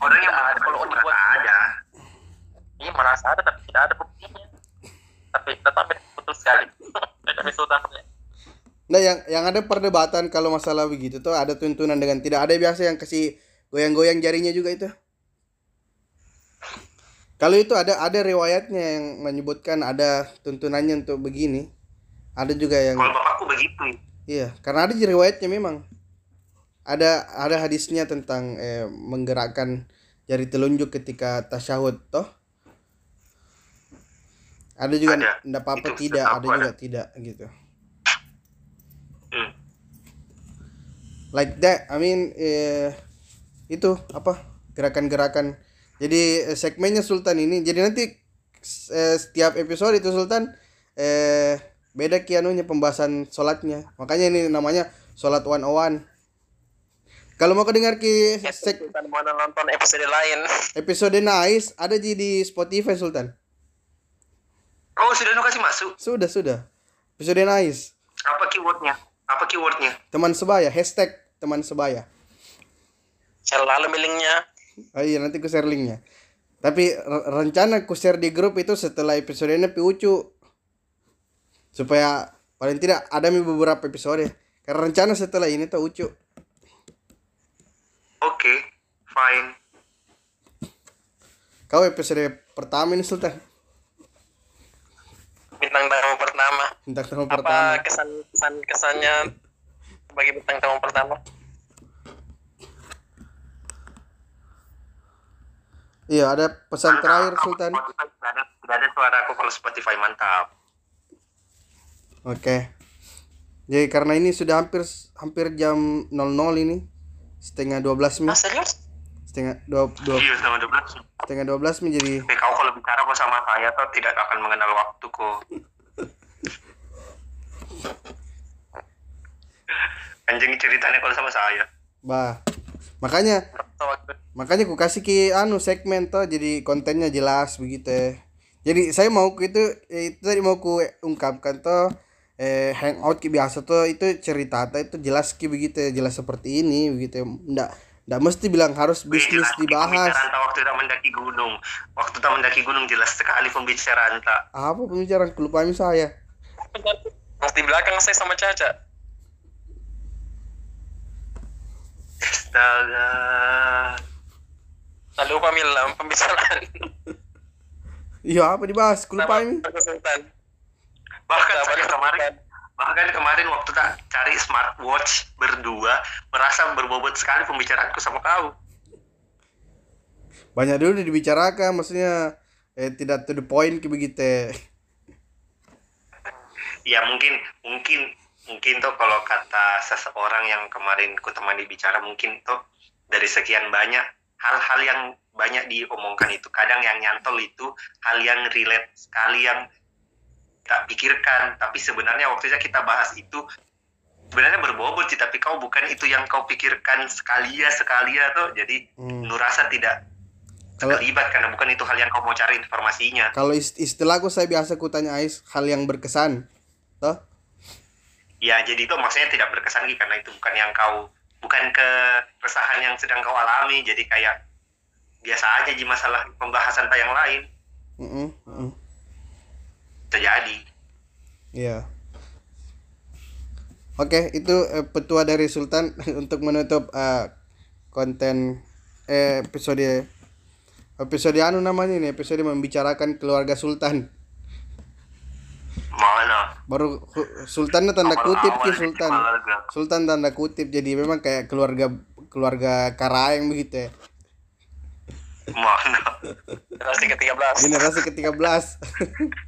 Speaker 3: orang yang
Speaker 1: ada kalau dibuat
Speaker 3: ada
Speaker 1: Iya merasa ada tapi tidak ada buktinya. Tapi tetap betul sekali. Tidak bisa utangnya.
Speaker 2: Nah yang yang ada perdebatan kalau masalah begitu tuh ada tuntunan dengan tidak ada biasa yang kasih goyang-goyang jarinya juga itu. Kalau itu ada ada riwayatnya yang menyebutkan ada tuntunannya untuk begini. Ada juga yang
Speaker 3: kalau bapakku begitu
Speaker 2: iya karena ada riwayatnya memang. Ada ada hadisnya tentang eh, menggerakkan jari telunjuk ketika tasyahud toh. Ada juga
Speaker 3: Ada.
Speaker 2: enggak apa-apa tidak, ada
Speaker 3: ada.
Speaker 2: juga tidak gitu.
Speaker 3: Hmm.
Speaker 2: like that I mean eh, itu apa gerakan-gerakan jadi eh, segmennya Sultan ini jadi nanti eh, setiap episode itu Sultan eh beda kianunya pembahasan sholatnya. Makanya ini namanya sholat one on one kalau mau kedengar ki
Speaker 1: Kita mau nonton episode lain.
Speaker 2: episode nice ada di di Spotify Sultan.
Speaker 3: Oh sudah nu kasih masuk?
Speaker 2: Sudah sudah. Episode nice
Speaker 3: apa keywordnya? Apa keywordnya?
Speaker 2: Teman sebaya hashtag teman sebaya.
Speaker 1: Selalu milingnya.
Speaker 2: Oh iya nanti ku share linknya. Tapi re- rencana ku share di grup itu setelah episode ini piucu supaya paling tidak ada mi beberapa episode. Karena rencana setelah ini tuh ucu.
Speaker 3: oke fine
Speaker 2: Kau episode pertama ini Sultan.
Speaker 1: Bintang tamu pertama.
Speaker 2: Tentang tahun
Speaker 1: Apa
Speaker 2: pertama.
Speaker 1: kesan kesan kesannya sebagai bintang tamu pertama?
Speaker 2: Iya ada pesan terakhir. Sultan.
Speaker 3: Tidak ada tidak ada suara aku kalau Spotify mantap
Speaker 2: Oke. Jadi karena ini sudah hampir hampir jam 00 ini setengah 12 mi
Speaker 1: Ah, serius?
Speaker 2: setengah dua, dua,
Speaker 3: iya sama 12
Speaker 2: setengah 12 mi jadi
Speaker 3: Tapi kau kalau bicara kok sama saya tuh tidak akan mengenal waktu kok. Anjing ceritanya kalau sama saya.
Speaker 2: bah makanya makanya ku kasih ki anu segmen tuh jadi kontennya jelas begitu ya. jadi saya mau itu eh, itu tadi mau ku ungkapkan tuh eh hangout ki biasa tuh itu cerita tuh itu jelas ki begitu jelas seperti ini begitu ndak ndak mesti bilang harus bisnis
Speaker 3: Jelas,
Speaker 2: dibahas
Speaker 3: Pembicaraan tak waktu tak mendaki gunung. Waktu tak mendaki gunung jelas sekali pembicaraan tak.
Speaker 2: apa pembicaraan kelupaan saya
Speaker 1: di belakang saya sama Caca.
Speaker 3: Astaga.
Speaker 1: Tak lupa bilang pembicaraan.
Speaker 2: iya apa dibahas kelupaan ini.
Speaker 3: Bahkan saya kemarin bahkan kemarin waktu tak cari smartwatch berdua merasa berbobot sekali pembicaraanku sama kau.
Speaker 2: banyak dulu dibicarakan maksudnya eh tidak to the point begitu
Speaker 3: Ya mungkin mungkin mungkin tuh kalau kata seseorang yang kemarin ku temani bicara mungkin tuh dari sekian banyak hal-hal yang banyak diomongkan itu kadang yang nyantol itu hal yang relate sekali yang tak pikirkan. Tapi sebenarnya waktu itu kita bahas itu sebenarnya berbobot sih tapi kau bukan itu yang kau pikirkan sekali ya sekali ya tuh jadi
Speaker 2: Hmm.
Speaker 3: nurasa tidak
Speaker 2: Kalau-
Speaker 3: terlibat karena bukan itu hal yang kau mau cari informasinya.
Speaker 2: Kalau ist- istilahku saya biasa ku tanya Ais hal yang berkesan toh?
Speaker 3: Ya, jadi itu maksudnya tidak berkesan Ki, karena itu bukan yang kau bukan keresahan yang sedang kau alami, jadi kayak biasa aja di masalah pembahasan yang lain.
Speaker 2: Mm-mm, mm-mm.
Speaker 3: Terjadi.
Speaker 2: Iya. Oke, itu eh, petua dari Sultan untuk menutup eh, konten eh, episode episode anu namanya ini episode membicarakan keluarga Sultan.
Speaker 3: Mana?
Speaker 2: Baru hu- Sultan tanda kutip ki
Speaker 3: Awal-awal
Speaker 2: Sultan.
Speaker 3: keluarga.
Speaker 2: Sultan tanda kutip jadi memang kayak keluarga keluarga Karaeng begitu ya.
Speaker 3: Mana?
Speaker 1: Generasi ke-13.
Speaker 2: Generasi ke-13.